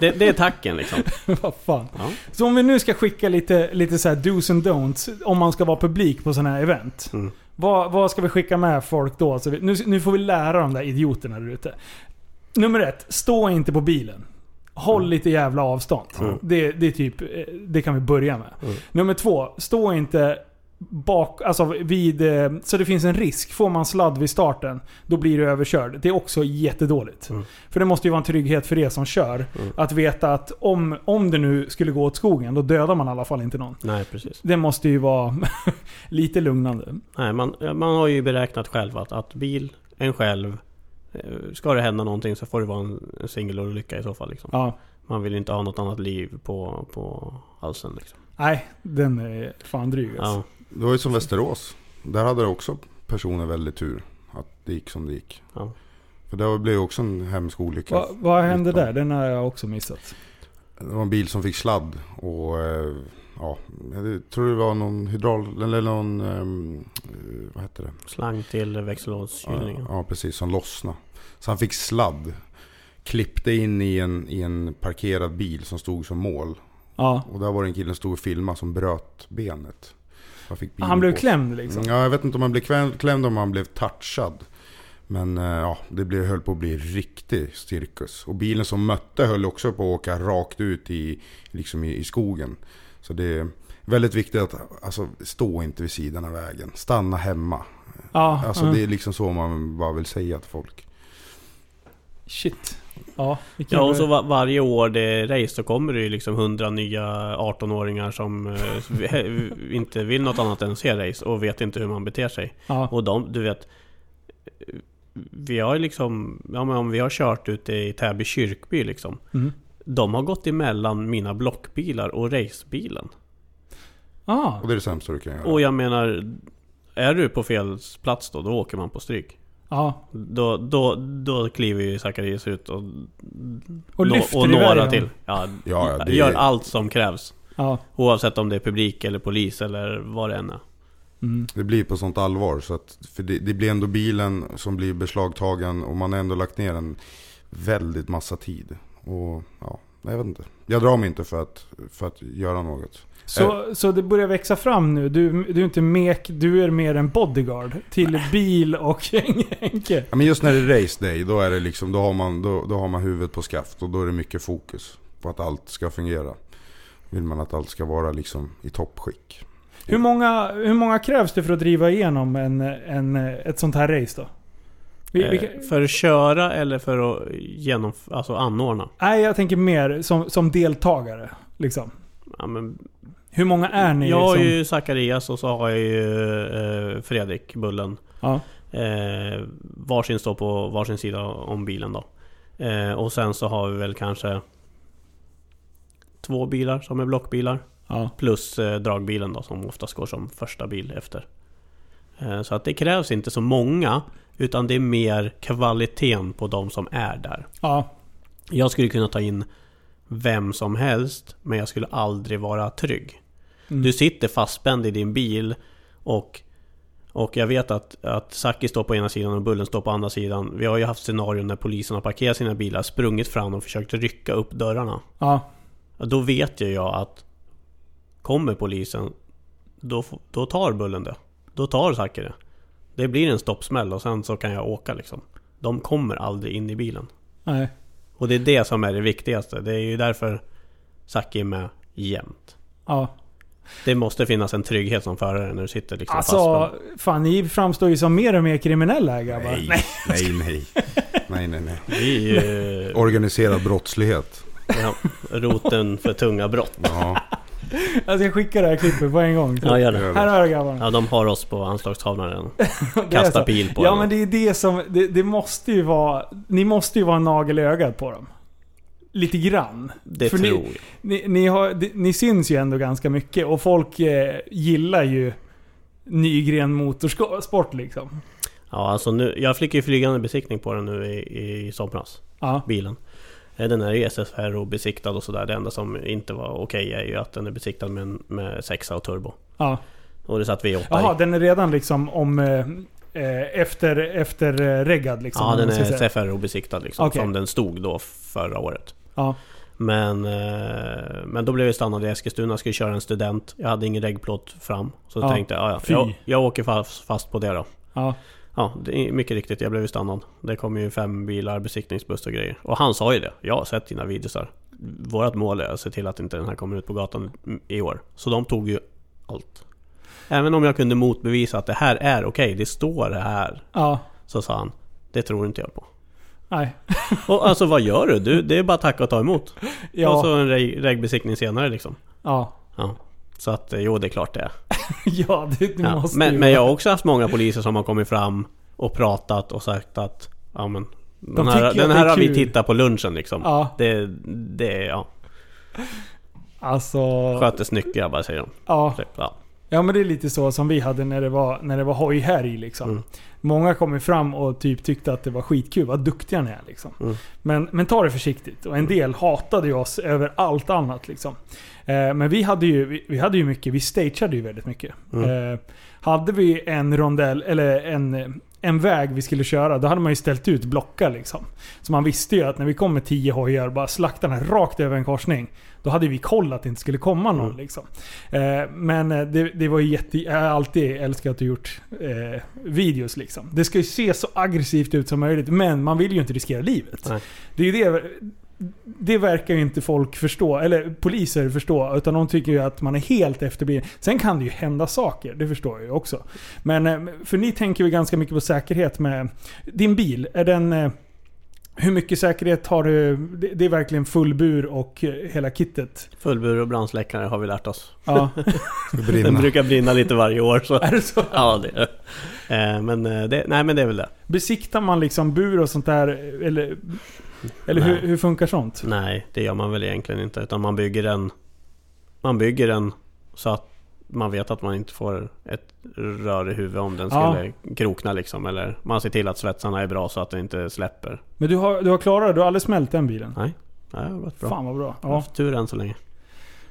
det, det är tacken liksom. Vad fan. Ja. Så om vi nu ska skicka lite, lite så här dos and don'ts om man ska vara publik på sådana här event. Mm. Vad, vad ska vi skicka med folk då? Så vi, nu, nu får vi lära de där idioterna där ute. Nummer ett, stå inte på bilen. Håll Mm. lite jävla avstånd. Mm. Det, det är typ, eh, det kan vi börja med. Mm. Nummer två, stå inte bak, alltså vid, eh, så det finns en risk. Får man sladd vid starten, då blir du överkörd. Det är också jättedåligt. Mm. För det måste ju vara en trygghet för er som kör. Mm. Att veta att om, om det nu skulle gå åt skogen, då dödar man i alla fall inte någon. Nej, precis. Det måste ju vara lite lugnande. Nej, man, man har ju beräknat själv att, att bil, en själv, eh, ska det hända någonting så får det vara en, en singelolycka i så fall. Liksom. Ja. Man vill inte ha något annat liv på, på halsen. Liksom. Nej, den är fan dryg alltså. Ja. Det var ju som Västerås. Där hade det också personer väldigt tur. Att det gick som det gick. Ja. För det blev ju också en hemsk olycka. Va, vad hände där? Den har jag också missat. Det var en bil som fick sladd. Och eh, ja, jag tror det var någon hydral... Eller någon... ehm, eh, vad hette det? Slang till växellådskylningen. Ja, ja, precis. Som lossnade. Så han fick sladd. Klippte in i en, i en parkerad bil som stod som mål. Ja. Och där var det en kille som stod och filmade som bröt benet. Han, blev på klämd liksom. Ja, jag vet inte om han blev klämd, om han blev touchad. Men eh, ja, det blev, höll på att bli riktig cirkus. Och bilen som mötte höll också på att åka rakt ut i, liksom i, i skogen. Så det är väldigt viktigt att alltså, stå inte vid sidan av vägen. Stanna hemma. Ja, Alltså ja. det är liksom så man bara vill säga till folk. Shit. Ja, Ja, och så va- varje år det är race så kommer det ju liksom 100 nya 18-åringar som eh, inte vill något annat än se race och vet inte hur man beter sig. ja. Och de, du vet Vi har ju liksom, ja men om vi har kört ute i Täby kyrkby liksom Mm. De har gått emellan mina blockbilar och racebilen Ah. Och det är det sämsta du kan göra. Och jag menar Är du på fel plats då, då åker man på stryk Ja. Då, då, då kliver ju Zacharias ut och, Och nå- och några till ja, Ja, det Gör allt som krävs Ja. Oavsett om det är publik eller polis eller vad det än är Mm. Det blir på sånt allvar. Så att, för det, det blir ändå bilen som blir beslagtagen och man har ändå lagt ner en väldigt massa tid. Och ja, jag vet inte. Jag drar mig inte för att, för att göra något. Så, så det börjar växa fram nu. Du, du är inte mek, du är mer en bodyguard till bil och Henke. Ja, men just när det är race day, då, är det liksom, då, har man, då, då har man huvudet på skaft och då är det mycket fokus på att allt ska fungera. Vill man att allt ska vara liksom i toppskick. Hur många, hur många krävs det för att driva igenom en, en, ett sånt här race då? Vi, eh, vi, För att köra eller för att genomf- alltså anordna nej, jag tänker mer som, som deltagare. Liksom. ja, men Hur många är ni? Jag har som, ju Zacharias och så har jag ju eh, Fredrik Bullen ja. eh, Varsin står på varsin sida om bilen då eh, Och sen så har vi väl kanske Två bilar som är blockbilar Ja. Plus eh, dragbilen då som oftast går som första bil efter eh, Så att det krävs inte så många Utan det är mer kvaliteten på de som är där ja. Jag skulle kunna ta in Vem som helst Men jag skulle aldrig vara trygg Mm. Du sitter fastspänd i din bil och och jag vet att, att Saki står på ena sidan och Bullen står på andra sidan. Vi har ju haft scenarion när polisen har parkerat sina bilar, sprungit fram och försökt rycka upp dörrarna. ja. Då vet ju jag att Kommer polisen Då, då tar Bullen det. Då tar Saki det. Det blir en stoppsmäll och sen så kan jag åka liksom. De kommer aldrig in i bilen. Nej. Och det är det som är det viktigaste. Det är ju därför Saki är med jämt. Ja. Det måste finnas en trygghet som förare när du sitter liksom Alltså, fastspänd. fan ni framstår ju som mer och mer kriminella här grabbar. Nej, nej, nej. Nej, nej, nej. Vi är ju Organiserad brottslighet. ja, roten för tunga brott. Ja, jag skickar det här klippet på en gång. Ja, gör det. Här har du grabbarna. Ja, de har oss på anslagstavlan redan. Kasta pil på Ja dem. men det är det som, det, det måste ju vara, ni måste ju vara en nagel i ögat på dem. Lite grann. Det För tror ni- jag. Ni, ni, har, ni, syns ju ändå ganska mycket och folk eh, gillar ju Nygren Motorsport liksom. Ja, alltså nu, jag fick ju flygande besiktning på den nu i, i somras. Ja, bilen. Eh, Den är ju SFR och besiktad och sådär. Det enda som inte var okej är ju att den är besiktad med, med sexa och turbo. ja. Och det satt V8 Jaha, i. den är redan liksom om... Eh, eh, efter, efter eh, reggad liksom. Ja, den är säga. SFR och besiktad liksom. Okej. Som den stod då förra året. Ja, Men, eh, men då blev jag stannad i Eskilstuna, jag skulle köra en student. Jag hade ingen reggplåt fram. Så Ja, tänkte jag, "Ja, jag, jag åker fast, fast på det då. ja. Ja, det är mycket riktigt. Jag blev ju stannad. Det kom ju fem bilar, besiktningsbuss och grejer. Och han sa ju det. Jag har sett dina videosar. Vårat mål är att se till att inte den här kommer ut på gatan i år. Så de tog ju allt. Även om jag kunde motbevisa att det här är okej, det står det här. ja. Så sa han, det tror inte jag på. Nej. Och alltså vad gör du? du det är bara att tacka och ta emot. Ja. Och så en reg- regbesiktning senare liksom. Ja. Ja. Så att eh, jo, det är klart det är. ja, det, det Ja. måste Men, ju men jag har också haft många poliser som har kommit fram och pratat och sagt att ja men den här, den här är har vi tittat på lunchen liksom. Ja, Det, det, ja. alltså... Sköter snyggt grabbar säger de. Ja. Typ, ja. Ja men det är lite så som vi hade när det var, när det var hojhärj liksom. Mm. Många kom ju fram och typ tyckte att det var skitkul, vad duktiga ni är liksom. Mm. Men, men ta det försiktigt. Och en del hatade ju oss över allt annat liksom. Eh, men vi hade, ju, vi, vi hade ju mycket, vi stageade ju väldigt mycket. Mm. Eh, hade vi en rondell, eller en, en väg vi skulle köra, då hade man ju ställt ut blockar liksom. Så man visste ju att när vi kom med tio hojar, bara slakta den rakt över en korsning. Då hade vi koll att det inte skulle komma någon Mm. liksom. Eh, men eh, det, det var ju jätte... Jag har alltid älskat att gjort eh, videos liksom. Det ska ju se så aggressivt ut som möjligt, men man vill ju inte riskera livet. Nej. Det är ju det... Det verkar ju inte folk förstå, eller poliser förstå, utan de tycker ju att man är helt efterbliven. Sen kan det ju hända saker, det förstår jag ju också. Men, eh, för ni tänker ju ganska mycket på säkerhet med... Din bil, är den... eh, Hur mycket säkerhet har du? Det är verkligen full bur och eh, hela kittet. Fullbur och brandsläckare har vi lärt oss. Ja, Det Den brukar brinna lite varje år så. är det så? Ja, det är det. Men det, nej men det är väl det. Besiktar man liksom bur och sånt där? Eller, eller hur, Nej. hur funkar sånt? Nej, det gör man väl egentligen inte. Utan man bygger den... Man bygger den så att man vet att man inte får ett rör i huvudet om den Ja. skulle krokna liksom. Eller man ser till att svetsarna är bra så att den inte släpper. Men du har, du har klarat det? Du har aldrig smält den bilen? Nej, det har gått bra. Fan vad bra. Jag har Ja. haft tur än så länge.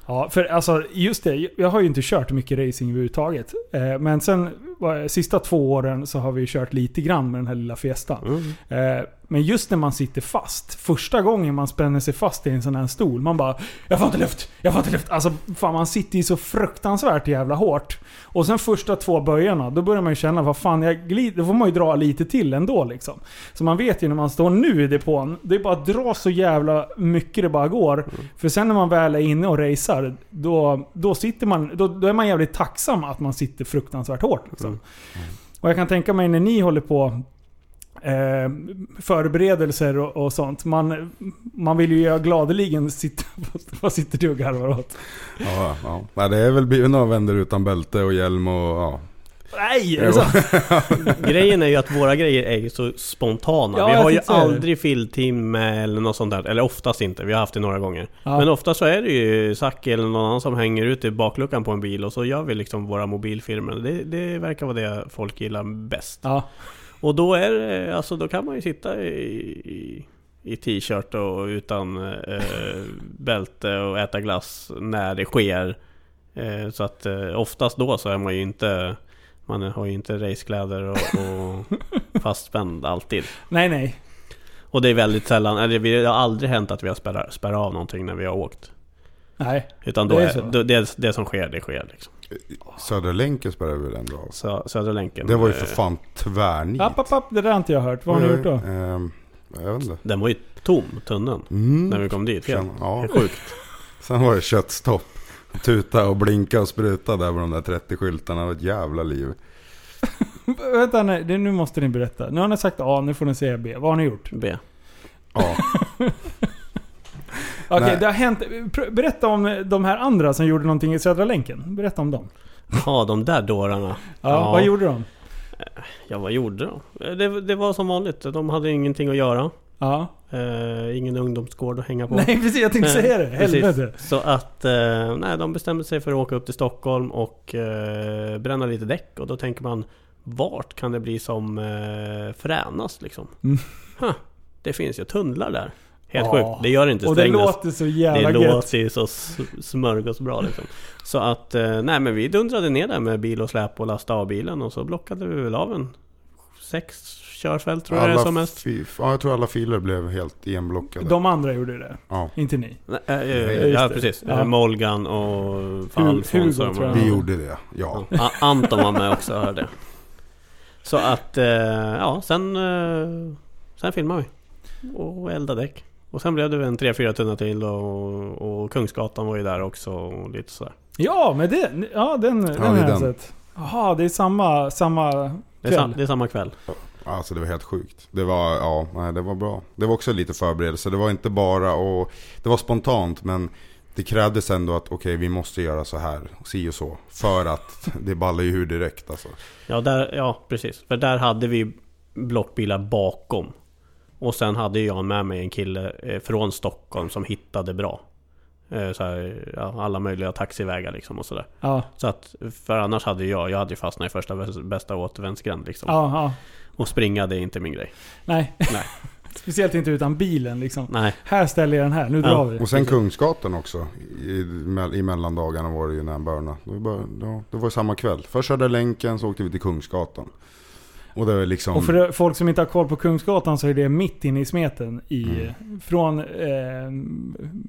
ja, för alltså just det. Jag har ju inte kört mycket racing överhuvudtaget. Eh, Men sen, sista två åren så har vi kört lite grann med den här lilla Fiestan. Mm. Eh, Men just när man sitter fast. Första gången man spänner sig fast i en sån här stol. Man bara Jag får inte luft! Jag får inte luft! Alltså fan man sitter ju så fruktansvärt jävla hårt. Och sen första två böjarna, då börjar man ju känna vad fan jag glider. Då får man ju dra lite till ändå liksom. Så man vet ju när man står nu i depån. Det är bara att dra så jävla mycket det bara går. För sen när man väl är inne och racear. Då, då sitter man... Då, då är man jävligt tacksam att man sitter fruktansvärt hårt liksom. Mm. Och jag kan tänka mig när ni håller på eh, förberedelser och, och sånt. Man, man vill ju gladeligen sitta... Vad sitter du och garvar åt? Ja, ja. Nej, det är väl blivit några vändor utan bälte och hjälm och ja. Nej! Är det? Grejen är ju att våra grejer är ju så spontana. Ja, vi har ju aldrig fillteam med eller något sånt där. Eller oftast inte. Vi har haft det några gånger. Ja. Men ofta så är det ju Zacke eller någon annan som hänger ut i bakluckan på en bil och så gör vi liksom våra mobilfilmer. Det, det verkar vara det folk gillar bäst. Ja. Och då är det, alltså då kan man ju sitta i, i, i t-shirt och utan eh, bälte och äta glass när det sker. Eh, så att eh, oftast då så är man ju inte Man har ju inte racekläder och, och fastspänd alltid. Nej, nej. Och det är väldigt sällan, eller det har aldrig hänt att vi har spärrat, av någonting när vi har åkt. Nej. Utan då Det är är, det, det som sker, det sker liksom. Södra länken spärrade vi väl ändå av. Sö, Södra länken. Det var ju för eh, fan tvärnit. App, app, app. Det där har inte jag hört. Vad har ni gjort då? Ehm, jag vet inte. Den var ju tom, tunneln. Mm. När vi kom dit. Helt, Sen, ja. helt sjukt. Sen var det köttstopp. Tuta och blinka och spruta där med de där 30 skyltarna. Det var ett jävla liv. Vänta, nej, det, nu måste ni berätta. Nu har ni sagt A, nu får ni säga B. Vad har ni gjort? B. Ja, Okej, Nej. det har hänt. Berätta om de här andra som gjorde någonting i Södra länken. Berätta om dem. Ja, de där dårarna. Ja, Ja. Vad gjorde de? Ja, vad gjorde de? Det, det var som vanligt. De hade ingenting att göra. Ja. Eh, ingen ungdomsgård att hänga på. Nej precis, jag tänkte Nej, säga det. Helvete. Så att, eh, nej de bestämde sig för att åka upp till Stockholm och eh, bränna lite däck. Och då tänker man, vart kan det bli som eh, fränast liksom? Mm. Huh, det finns ju tunnlar där. Helt Ja. sjukt. Det gör inte Och det Strängnäs. låter så jävla Det gött. låter ju så smörgåsbra liksom. Så att, eh, nej men vi dundrade ner där med bil och släp och lastade av bilen och så blockade vi väl av en sex körfält tror jag det är Alla som mest. ja, jag tror alla filer blev helt igenblockade. De andra gjorde det. Ja. Inte ni. Nej, eh, just ja precis. Ja. Eh, Molgan och Hugo, Alfons. Vi gjorde det, ja. Ja, Anton var med också hörde jag. Så att, ja sen, sen filmade vi. Och eldade däck. Och sen blev det en 3-4 tunnor till och, och Kungsgatan var ju där också och lite sådär. Ja, men det, ja den, den det har är jag den. sett. Jaha, det är samma, samma Det är, sam, kväll. det är samma kväll. Alltså det var helt sjukt. Det var, ja, nej, det var bra. Det var också lite förberedelse. Det var inte bara och Det var spontant men det krävdes ändå att okej vi måste göra så här, si och så. För att det ballar ju ur direkt alltså. Ja, där, ja precis. För där hade vi blockbilar bakom. Och sen hade jag med mig en kille eh, från Stockholm som hittade bra. Eh, Så här, ja, alla möjliga taxivägar liksom och sådär. Ja, Så att, för annars hade jag, jag hade ju fastnat i första bäst- bästa återvändsgränd liksom. ja, ja. Och springa det är inte min grej. Nej. Nej. Speciellt inte utan bilen liksom. Nej. Här ställer jag den här, nu Ja. drar vi. Och sen Kungsgatan också. I, i mellandagarna var det ju när han började. Det var, det var samma kväll. Först körde länken så åkte vi till Kungsgatan. Och det var liksom... Och för folk som inte har koll på Kungsgatan så är det mitt inne i smeten. I, Mm. Från eh,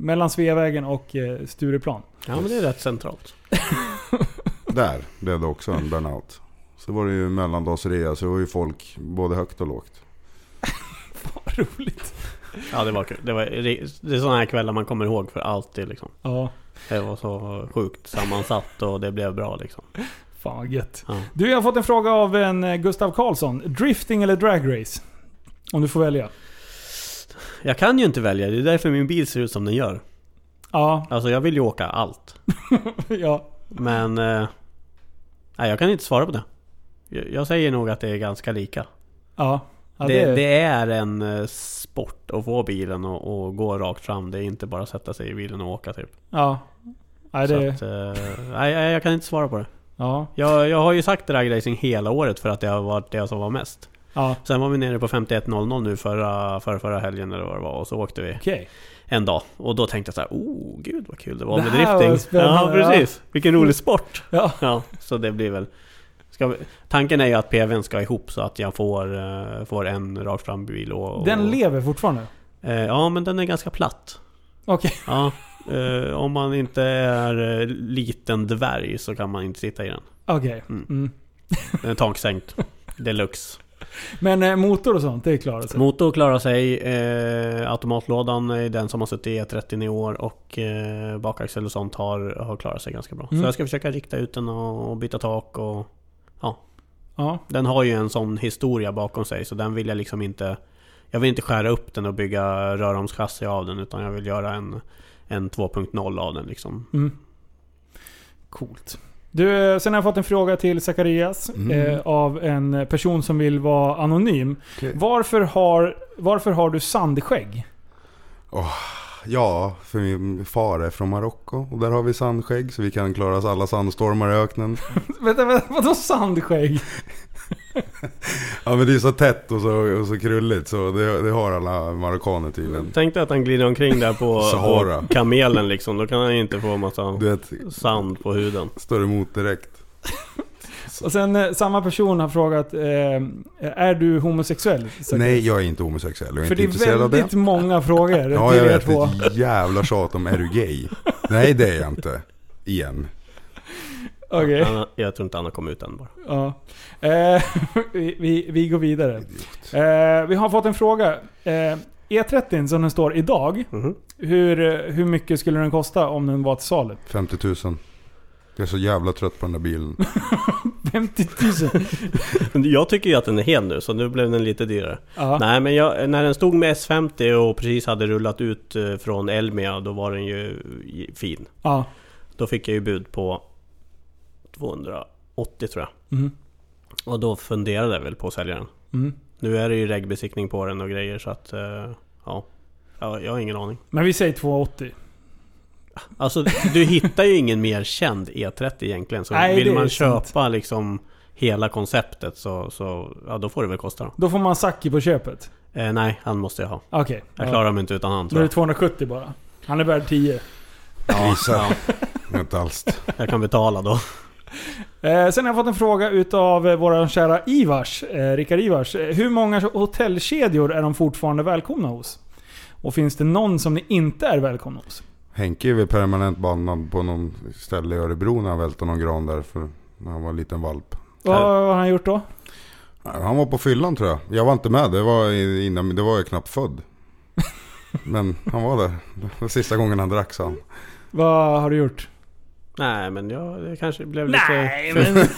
mellan Sveavägen och eh, Stureplan. Ja men det är rätt centralt. Där blev det också en burnout. Så var det ju mellandagsrea så det var ju folk både högt och lågt. Vad roligt. Ja det var kul. Det, var, det är sådana här kvällar man kommer ihåg för alltid liksom. Ja, Det var så sjukt sammansatt och det blev bra liksom. Fan vad gött. Ja. Du, jag har fått en fråga av en eh, Gustav Karlsson. Drifting eller dragrace? Om du får välja. Jag kan ju inte välja, det är därför min bil ser ut som den gör. Ja, Alltså jag vill ju åka allt. ja. Men... Eh, nej jag kan inte svara på det. Jag, jag säger nog att det är ganska lika. Ja. ja det, det är en eh, sport att få bilen och, och gå rakt fram. Det är inte bara att sätta sig i bilen och åka typ. Ja. Nej, det, att, eh, nej, jag kan inte svara på det. Ja. Jag, jag har ju sagt dragracing hela året för att det har varit det som var mest. Ja. Sen var vi nere på 51.00 nu förra, förra, förra helgen eller vad det var och så åkte vi Okej. en dag. Och då tänkte jag så här, oh gud vad kul det var Det med drifting. ja precis, vilken rolig sport. Ja. Ja, så det blir väl... Ska tanken är ju att PVn ska ihop så att jag får, eh, får en rakt fram bil och... och Den lever fortfarande? eh, Ja, men den är ganska platt. Okej. Ja, eh, om man inte är eh, liten dvärg så kan man inte sitta i den. Okej. Mm. Mm. Den är taksänkt. Deluxe. Men eh, motor och sånt, det klarar sig? Motor klarar sig. Eh, automatlådan är den som har suttit i E30 i år och eh, bakaxel och sånt har, har klarat sig ganska bra. Mm. Så jag ska försöka rikta ut den och, och byta tak och... Ja. Den har ju en sån historia bakom sig så den vill jag liksom inte... Jag vill inte skära upp den och bygga röromschassi av den utan jag vill göra en, en 2.0 av den liksom. Mm. Coolt. Du, eh, sen har jag fått en fråga till Zacharias Mm. eh, av en person som vill vara anonym. Okej. Varför har, varför har du sandskägg? Ja, för min far är från Marocko och där har vi sandskägg så vi kan klara oss alla sandstormar i öknen. Vänta, vänta, vadå sandskägg? Ja men det är så tätt och så, och så krulligt så det, det har alla marockaner tydligen. Tänk dig att han glider omkring där på, Sahara. på kamelen liksom. Då kan han ju inte få massa vet, sand på huden. står emot direkt. Och sen eh, samma person har frågat, eh, är du homosexuell? Zacharias? Nej, jag är inte homosexuell. Jag är För inte det är av det. väldigt många frågor Ja, till jag er vet. Två. ett jävla tjat om är du gay? Nej, det är jag inte. Igen. Okej. Han, jag tror inte han har kommit ut än bara. Ja. Eh, vi, vi, vi går vidare. Eh, vi har fått en fråga. Eh, E30 som den står idag, Mhm. hur, eh, hur mycket skulle den kosta om den var till salu? 50 000. Jag är så jävla trött på den där bilen. 50 000? Jag tycker ju att den är hel nu så nu blev den lite dyrare. Ja. Nej men jag, när den stod med S50 och precis hade rullat ut eh, från Elmia då var den ju fin. ja. Då fick jag ju bud på 280 tror jag. Mm. Och då funderade jag väl på att sälja den. Mm. Nu är det ju regbesiktning på den och grejer så att... eh, Ja. Jag, jag har ingen aning. Men vi säger 280. Alltså du hittar ju ingen mer känd E30 egentligen. Så Nej, vill man sant. köpa liksom hela konceptet så, så ja, då får det väl kosta då. Då får man Saki på köpet. Eh, nej, han måste jag ha. Okej. Jag ja. klarar mig inte utan han Då tror är det jag. 270 bara. Han är värd 10. Ja, Gissa. ja, inte alls. jag kan betala då. Eh, sen har jag fått en fråga utav eh, våra kära Ivars, eh, Rickard Ivars. Eh, hur många hotellkedjor är de fortfarande välkomna hos? Och finns det någon som ni inte är välkomna hos? Henke är väl permanent bannad på någon ställe i Örebro när han välte någon gran där för när han var en liten valp. Vad har han gjort då? Han var på fyllan tror jag. Jag var inte med, det var innan, det var jag knappt född. Men han var där. Det var sista gången han drack sa han. Vad har du gjort? Nej men jag kanske blev lite... Nej, för, men...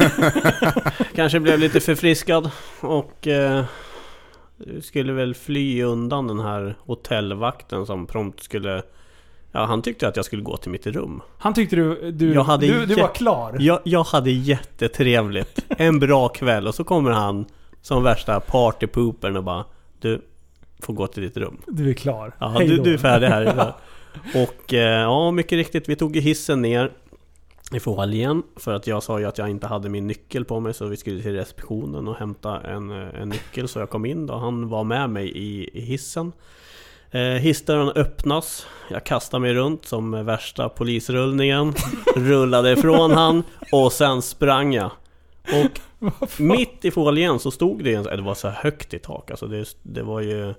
Kanske blev lite förfriskad och eh, skulle väl fly undan den här hotellvakten som prompt skulle... Ja, han tyckte att jag skulle gå till mitt rum. Han tyckte du... Du, Jag hade du, du var klar. Jag, jag hade jättetrevligt. En bra kväll och så kommer han som värsta partypoopern och bara Du får gå till ditt rum. Du är klar. Ja, Hej du, då. du är färdig här. Och eh, ja, mycket riktigt, vi tog hissen ner i foajén för att jag sa ju att jag inte hade min nyckel på mig så vi skulle till receptionen och hämta en, eh, en nyckel så jag kom in då. Han var med mig i, i hissen. Eh, hissdörren öppnas, jag kastar mig runt som värsta polisrullningen, rullade ifrån han och sen sprang jag. Och mitt i foajén så stod det en, det var så högt i tak alltså det, det var ju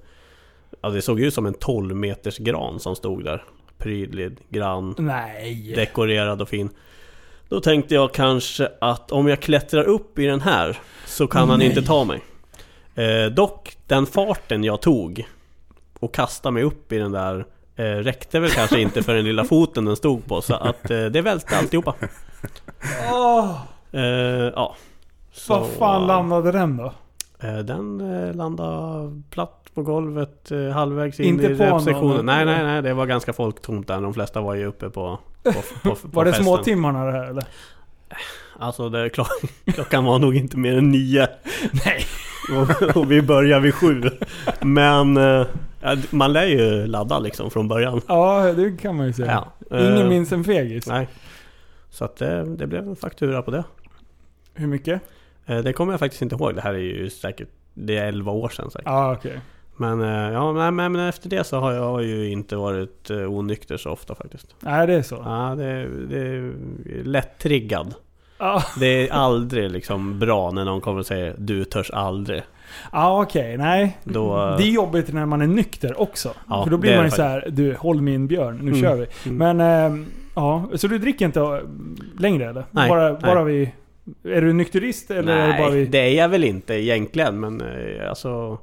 Ja det såg ut som en 12 meters gran som stod där Prydlig, grann, Nej. dekorerad och fin Då tänkte jag kanske att om jag klättrar upp i den här Så kan han Nej. inte ta mig eh, Dock, den farten jag tog Och kastade mig upp i den där eh, Räckte väl kanske inte för den lilla foten den stod på Så att eh, det välte alltihopa Åh, eh, Ja Så, vad fan landade den då? Eh, Den eh, landade platt på golvet eh, halvvägs in Inte i eller? Nej, nej, nej. Det var ganska folktomt där. De flesta var ju uppe på, på, på, på Var det festen. småtimmarna det här eller? Alltså, det, klock, klockan var nog inte mer än nio. Nej. Och, och vi började vid sju. Men eh, ja, man lär ju ladda liksom från början. Ja, det kan man ju säga. Ja, eh, Ingen minns en fegis. Nej. Så att det, det blev en faktura på det. Hur mycket? Eh, Det kommer jag faktiskt inte ihåg. Det här är ju säkert... Det är 11 år sedan säkert. Ja, okej. Men eh, ja, nej, men men efter det så har jag ju inte varit eh, onykter så ofta faktiskt. Nej, det är så. Ja, det, det är lätt triggad. Ja, Det är aldrig liksom bra när någon kommer och säger du törs aldrig. ja okej. Nej. Då- Det är jobbigt när man är nykter också. Ja, För då blir man ju så här, du håll min björn, nu Mm. kör vi. Mm. Men, ehm, ja. Så du dricker inte eh, längre eller? Nej, bara, nej. bara vi... Är du nykterist eller är det bara Nej, vi... det är jag väl inte egentligen men eh, alltså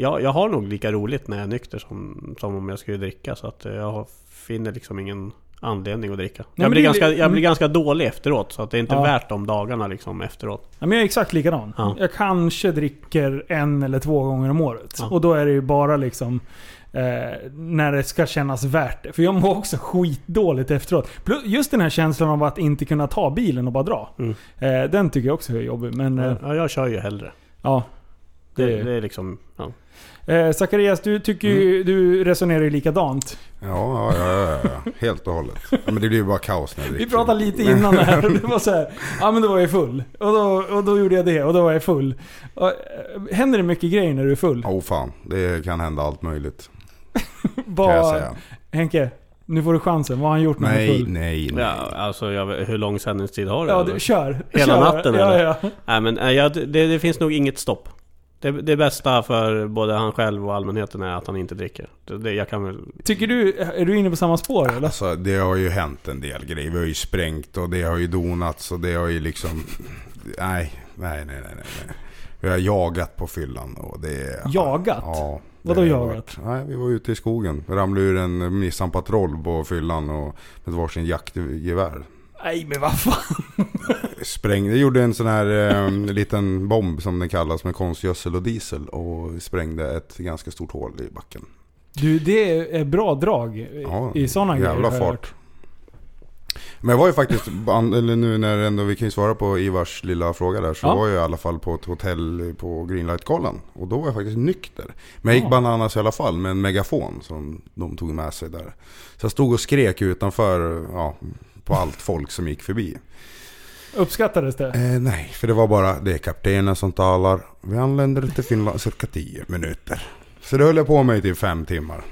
jag, jag har nog lika roligt när jag är nykter som, som om jag skulle dricka så att eh, jag finner liksom ingen anledning att dricka. men jag, blir ganska, jag blir mm. ganska dålig efteråt så att det är inte Ja. värt de dagarna liksom efteråt. Ja, men jag är exakt likadan. Ja. Jag kanske dricker en eller två gånger om året. Ja. Och då är det ju bara liksom... Eh, när det ska kännas värt det. För jag mår också skitdåligt efteråt. Plus just den här känslan av att inte kunna ta bilen och bara dra. Mm. Eh, den tycker jag också är jobbig. Men eh, Ja, jag kör ju hellre. ja. Det, Det, det är liksom... Ja. Eh, Zacharias, du, tycker ju, du resonerar ju likadant. Ja, ja, ja, ja, ja. helt och hållet. Ja, men det blir ju bara kaos när jag Vi pratade lite innan det här. Det var så här, ja men då var jag full. Och då, och då gjorde jag det och då var jag full. Och, eh, händer det mycket grejer när du är full? Åh fan, det kan hända allt möjligt. Kan jag säga. Henke, nu får du chansen. Vad har han gjort när han är Nej, full? nej, nej. Ja, alltså jag, hur lång sändningstid har du? Ja, du, kör. Hela kör. natten, ja, eller? Ja. Nej men eh, ja, det, det finns nog inget stopp. Det, det bästa för både han själv och allmänheten är att han inte dricker. Det, det, jag kan väl... Tycker du, är du inne på samma spår eller? Alltså det har ju hänt en del grejer. Vi har ju sprängt och det har ju donats och det har ju liksom... Nej, nej, nej, nej, nej. Vi har jagat på fyllan och det... Jagat? Ja. Vadå har jagat? Nej, vi var ute i skogen. Ramlade ur en Nissan-patrull på fyllan och med varsin jaktgevär. Nej men vad fan. Sprängde, gjorde en sån här eh, liten bomb som den kallas med konstgödsel och diesel och sprängde ett ganska stort hål i backen. Du, det är bra drag Ja, i sådana grejer. jävla fart. Men jag var ju faktiskt, eller nu när ändå vi kan ju svara på Ivars lilla fråga där. Så Ja. var jag i alla fall på ett hotell på Greenlight-kollen. Och då var jag faktiskt nykter. Men jag gick Ja. bananas i alla fall med en megafon som de tog med sig där. Så jag stod och skrek utanför, ja, på allt folk som gick förbi. Uppskattades det? Eh, nej, för det var bara, det är kaptenen som talar. Vi anländer till Finland cirka 10 minuter. Så det höll jag på med i typ fem timmar.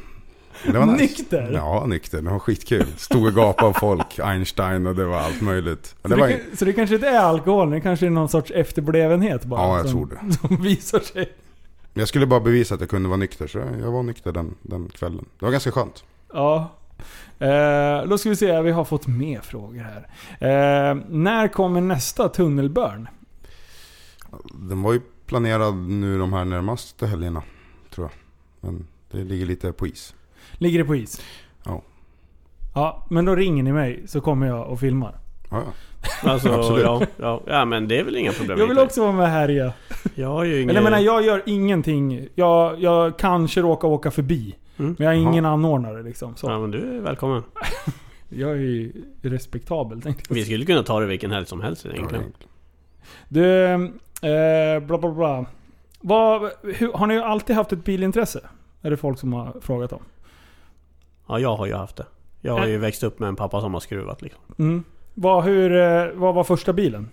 Det var nice. Nykter? Ja, nykter. Det var skitkul. Stod och gapade av folk, Einstein och det var allt möjligt. Så det var, så det kanske inte är alkohol, det kanske är någon sorts efterblevenhet bara? Ja, jag som, tror det. Som visar sig. jag skulle bara bevisa att jag kunde vara nykter, så jag var nykter den, den kvällen. Det var ganska skönt. Ja. Eh, då ska vi se, vi har fått mer frågor här. Eh, när kommer nästa tunnelbörn? Den var ju planerad nu de här närmaste helgerna, tror jag. Men det ligger lite på is. Ligger det på is? Ja. Ja, men då ringer ni mig så kommer jag och filmar. Ja, ja. Alltså, Absolut. ja, ja, ja men det är väl inga problem Jag vill också vara med här ja. Jag har ju ingen... Eller jag menar, jag gör ingenting. Jag, jag kanske råkar åka förbi. Mm. Men jag är ingen anordnare liksom. Så. Ja men du är välkommen. Jag är ju respektabel tänkte jag Vi skulle kunna ta det vilken helg som helst egentligen. Du, eh, bla bla bla. Vad, hur, har ni alltid haft ett bilintresse? Är det folk som har frågat om. Ja, jag har ju haft det. Jag har ju växt upp med en pappa som har skruvat liksom. Mm. Vad, hur, eh, vad var första bilen?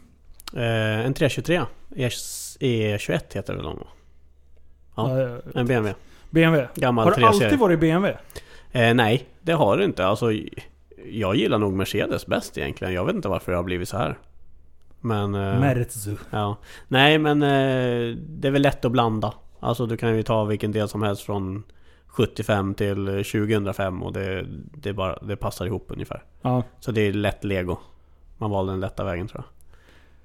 Eh, en 323. E- E21 heter det väl de? Ja. En BMW. BMW. Gammal Har det 3 alltid varit BMW? Eh, nej, det har det inte. Alltså, jag gillar nog Mercedes bäst egentligen. Jag vet inte varför det har blivit så här. Men... Eh, Merzu. ja. Nej, men eh, det är väl lätt att blanda. Alltså du kan ju ta vilken del som helst från 75 till 2005 och det, det, bara, det passar ihop ungefär. Ja. Så det är lätt lego. Man valde den lätta vägen tror jag.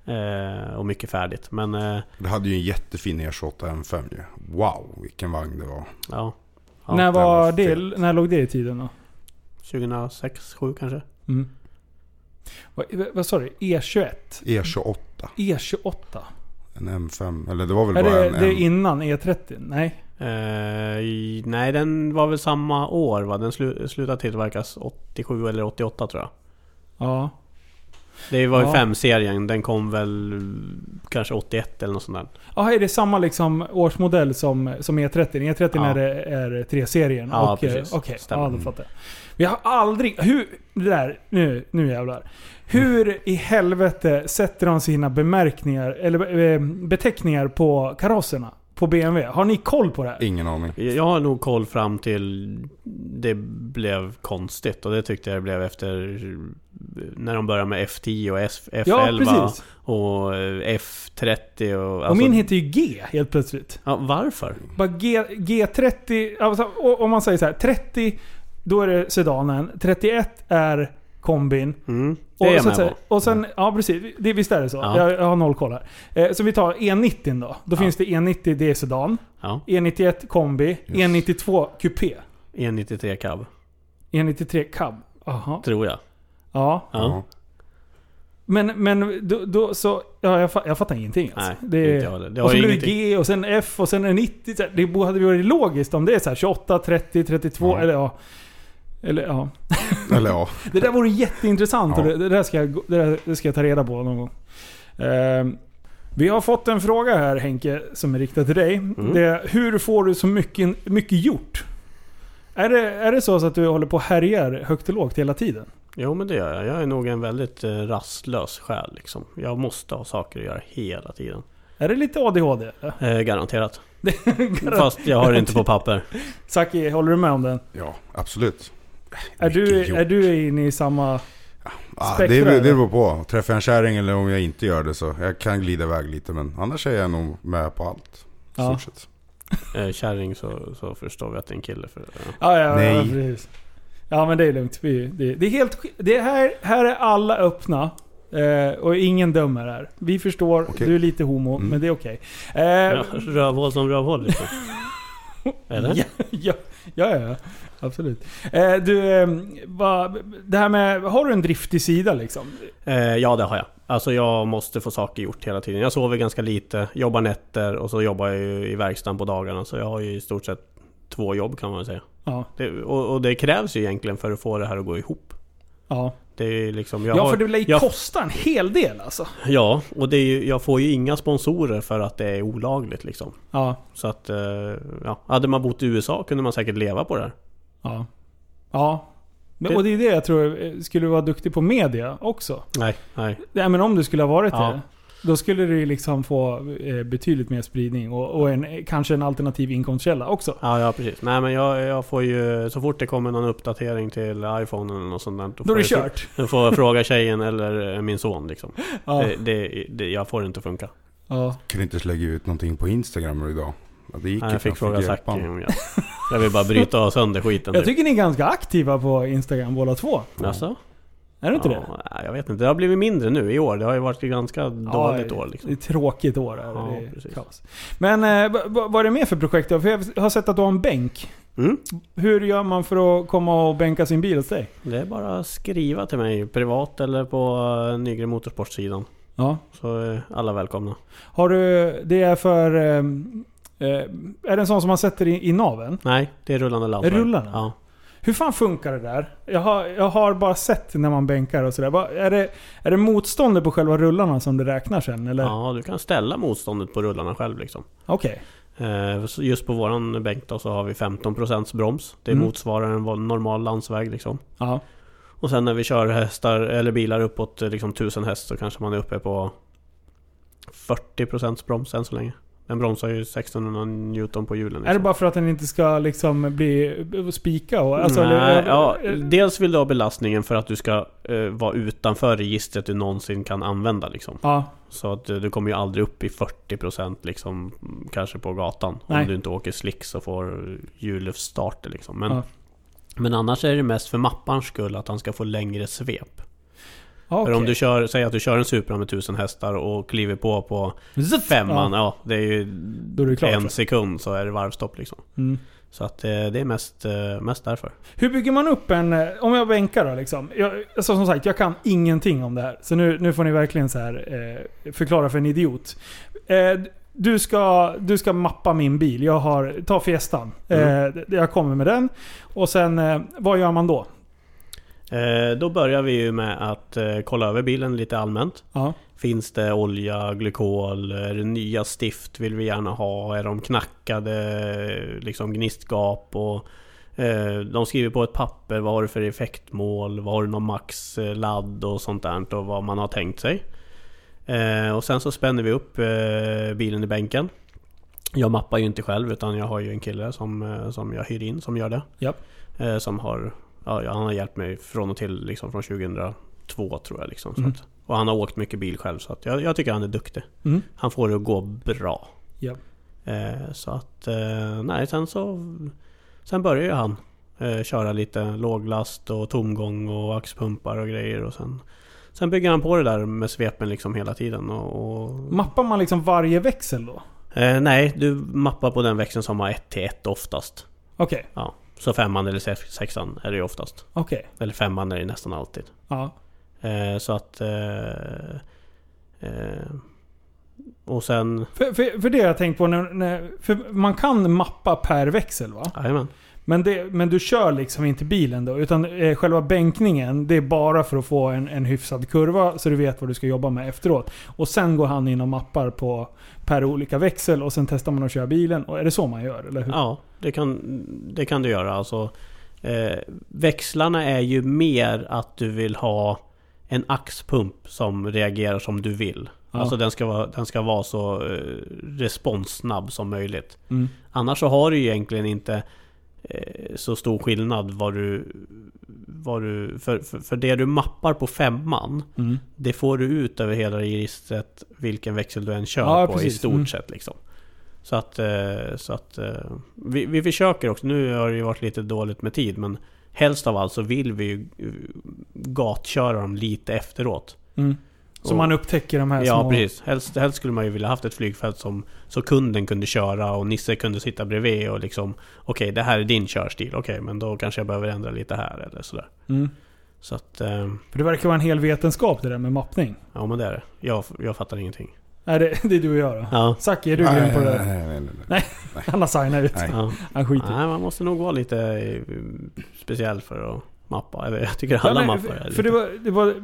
Eh, och mycket färdigt. Men eh, Det hade ju en jättefin E E28 M5 ju. Wow, vilken vagn det var. ja. ja. när, var var det, när låg det i tiden då? 2006, 2007 kanske? Mm. Vad, sa du? E21? E28. E28? En M5. Eller det var väl Är bara det, en det är M. innan E30? Nej? Eh, i- nej, den var väl samma år va? Den slu, slutade tillverkas 87 eller 88 tror jag. Ja. Det var ju Ja. 5-serien. Den kom väl kanske 81 eller något sånt där. Ja, är det samma liksom årsmodell som, som E30? E30 Ja. är, det, är 3-serien? Ja, och, eh, precis. Okej, Stämmer. ja, då fattar jag. Vi har aldrig... Hur... Det där, nu, nu jävlar. Hur i helvete sätter de sina bemärkningar, eller eh, beteckningar på karosserna? På BMW? Har ni koll på det här? Ingen aning. Jag har nog koll fram till det blev konstigt och det tyckte jag det blev efter när de började med F10 och S- F11 Ja, precis. och eh, F30 och... och alltså- min heter ju G helt plötsligt. Ja, varför? Bara G, G30, alltså, och- om man säger så här, 30 då är det sedanen, 31 är kombin. Mm, Och, det är jag så att säga, och sen, ja precis, det, visst är det så? Ja. Jag, jag har noll koll här. Eh, så vi tar E90 då. Då Ja. finns det E90, det är sedan. Ja, E91 kombi, E92 kupé. E93 cab. E93 cab. Aha. Tror jag. Ja. Ja. Men, men då, då så... Ja, jag, jag fattar ingenting alltså. Nej, det, inte jag. Det och så blir det. G och sen F och sen är det 90. så här, Det borde- hade varit logiskt om det är så här 28, 30, 32 Ja. eller ja. Eller ja. Eller ja. Det där vore jätteintressant Ja. och det, det, där ska jag, det, där, det ska jag ta reda på någon gång. Ehm, vi har fått en fråga här Henke, som är riktad till dig. Mm. Det är, hur får du så mycket, mycket gjort? Är det, är det så att du håller på och härjar högt och lågt hela tiden? Jo men det gör jag. Jag är nog en väldigt eh, rastlös själ liksom. Jag måste ha saker att göra hela tiden. Är det lite ADHD? Eh, garanterat. Fast jag har det inte på papper. Saki, håller du med om den? Ja, absolut. Är du, gjort. är du inne i samma... Ah, Spektra, det, det beror på. Träffar jag en kärring eller om jag inte gör det så. Jag kan glida iväg lite men annars är jag nog med på allt. Ja. Stort sett. Eh, kärring så, så förstår vi att det är en kille. För, ja. Ja, ja, Nej. ja precis. Ja men det är lugnt. Vi, det, det är helt det här, här är alla öppna. Eh, och ingen dömer här. Vi förstår, Okej. du är lite homo, Mm. men det är okej. Eh, Ja, rövhål som rövhål liksom. Eller? Ja, ja, ja, ja, absolut. Eh, du, eh, vad, det här med, har du en driftig sida liksom? Eh, ja det har jag. Alltså jag måste få saker gjort hela tiden. Jag sover ganska lite, jobbar nätter och så jobbar jag ju i verkstaden på dagarna. Så jag har ju i stort sett två jobb kan man säga. Ja. Det, och, och det krävs ju egentligen för att få det här att gå ihop. Ja, Det är liksom... Jag ja har, för det lär ju jag- kosta en hel del alltså. Ja, och det är ju, jag får ju inga sponsorer för att det är olagligt liksom. Ja, Så att, eh, ja. Hade man bott i USA kunde man säkert leva på det här. Ja. Ja. Men, Det- och det är det jag tror, eh, skulle du vara duktig på media också? Nej, nej. Nej men om du skulle ha varit Ja. det. Då skulle du liksom få eh, betydligt mer spridning och, och en, kanske en alternativ inkomstkälla också. Ja, ja precis. Nej men jag, jag får ju... Så fort det kommer någon uppdatering till iPhone eller något sånt där. Då är det får jag- kört. Då får jag fråga tjejen eller eh, min son liksom. Ja. Det, det, det, jag får det inte funka. ja. Kunde inte lägga ut någonting på Instagram idag. Ja, det gick Nej, jag fick fråga Zacke om jag... Jag vill bara bryta sönder skiten Jag typ. tycker ni är ganska aktiva på Instagram båda två. Jaså? Är du inte det? ja, Jag vet inte. Det har blivit mindre nu i år. Det har ju varit ett ganska dåligt år Det liksom. är ett tråkigt år. Är det. Ja, det är precis. kaos. Men eh, vad är det mer för projekt då? För jag har sett att du har en bänk. Mm. Hur gör man för att komma och bänka sin bil hos dig? Det är bara att skriva till mig privat eller på eh, Nygren Motorsportsidan. Ja. Så är alla välkomna. Har du... Det är för... Eh, är det en sån som man sätter i, i naveln? Nej, det är rullande laddare. Rullande? Ja. Hur fan funkar det där? Jag har, jag har bara sett när man bänkar och sådär. Är det, är det motståndet på själva rullarna som det räknar sen? Eller? ja, du kan ställa motståndet på rullarna själv liksom. Okej. Eh, så Just på våran bänk då så har vi 15% broms. Det Mm. motsvarar en normal landsväg liksom. Och sen när vi kör hästar eller bilar uppåt eh, liksom 1000 häst så kanske man är uppe på 40% broms än så länge. Den bromsar ju 1600 Newton på hjulen. Är det liksom. bara för att den inte ska liksom bli spika? Och, alltså, Nej, eller- ja, dels vill du ha belastningen för att du ska eh, vara utanför registret du någonsin kan använda liksom. ja. Så att eh, du kommer ju aldrig upp i 40% liksom Kanske på gatan Nej. Om du inte åker slicks och får hjulluftstarter liksom men, Ja. men annars är det mest för mapparns skull att han ska få längre svep Ja, För om du kör, säg att du kör en Supra med 1000 hästar och kliver på på Zitt! femman Ja. Ja, det är ju Då är det klart. en sekund så är det varvstopp liksom Mm. Så att eh, det är mest, eh, mest därför Hur bygger man upp en... eh, Om jag bänkar då liksom. Jag, alltså, som sagt, jag kan ingenting om det här. Så nu, nu får ni verkligen så här eh, förklara för en idiot. Eh, du, ska, du ska mappa min bil. Jag har... Ta Fiestan. Mm. Eh, jag kommer med den. Och sen, vad gör man då? Eh, Då börjar vi ju med att eh, kolla över bilen lite allmänt Ja. Finns det olja, glykol, är det nya stift vill vi gärna ha? Är de knackade, liksom gnistgap och eh, De skriver på ett papper vad har du för effektmål, vad har du någon max eh, ladd och sånt där och vad man har tänkt sig. Och sen så spänner vi upp bilen i bänken. Jag mappar ju inte själv utan jag har ju en kille som, som jag hyr in som gör det. Eh, som har, ja, han har hjälpt mig från och till liksom från 2002 tror jag liksom. Mm. att, och han har åkt mycket bil själv så att jag, jag tycker han är duktig. Mm. Han får det att gå bra. Ja. Eh, så att, eh, nej sen så... Sen börjar ju han eh, köra lite låglast och tomgång och axpumpar och grejer och sen... Sen bygger han på det där med svepen liksom hela tiden och... och Mappar man liksom varje växel då? eh, nej, du mappar på den växeln som har 1 till 1 oftast. Okej. Ja. Så femman eller sex- sexan är det ju oftast. Okej. Eller femman är det nästan alltid. Ja. Eh, så att... Eh, eh, och sen... För, för, för det jag tänkt på när, när... För man kan mappa per växel va? Jajamän. Men, det, men du kör liksom inte bilen då? Utan eh, själva bänkningen, det är bara för att få en, en hyfsad kurva så du vet vad du ska jobba med efteråt. Och sen går han in och mappar på per olika växel och sen testar man att köra bilen. Och är det så man gör? Eller hur? Ja, det kan, det kan du göra. Alltså, eh, växlarna är ju mer att du vill ha en axpump som reagerar som du vill. Ja. Alltså den ska vara, den ska vara så eh, responssnabb som möjligt. Mm. Annars så har du ju egentligen inte så stor skillnad vad du... Vad du för, för, för det du mappar på femman Mm. Det får du ut över hela registret vilken växel du än kör Ja, på i precis. stort Mm. sett liksom. Så att, eh, så att eh, vi, vi försöker också, nu har det ju varit lite dåligt med tid men Helst av allt så vill vi ju eh, gatköra dem lite efteråt. Mm. Så Och- man upptäcker de här Ja små... precis. Helst, helst skulle man ju vilja haft ett flygfält som Så kunden kunde köra och Nisse kunde sitta bredvid och liksom Okej det här är din körstil, okej men då kanske jag behöver ändra lite här eller sådär. Mm. Så att, eh, För det verkar vara en hel vetenskap det där med mappning. ja men det är det. Jag, jag fattar ingenting. Nej, det, det är du och jag då. Ja. Zacke, är du grym på det där? nej, nej, nej. Han har signat ut. Nej. ja. Han skiter. Nej, man måste nog vara lite eh, speciell för att mappa. Eller jag tycker alla Ja, nej, mappar är för, lite... för det var, det var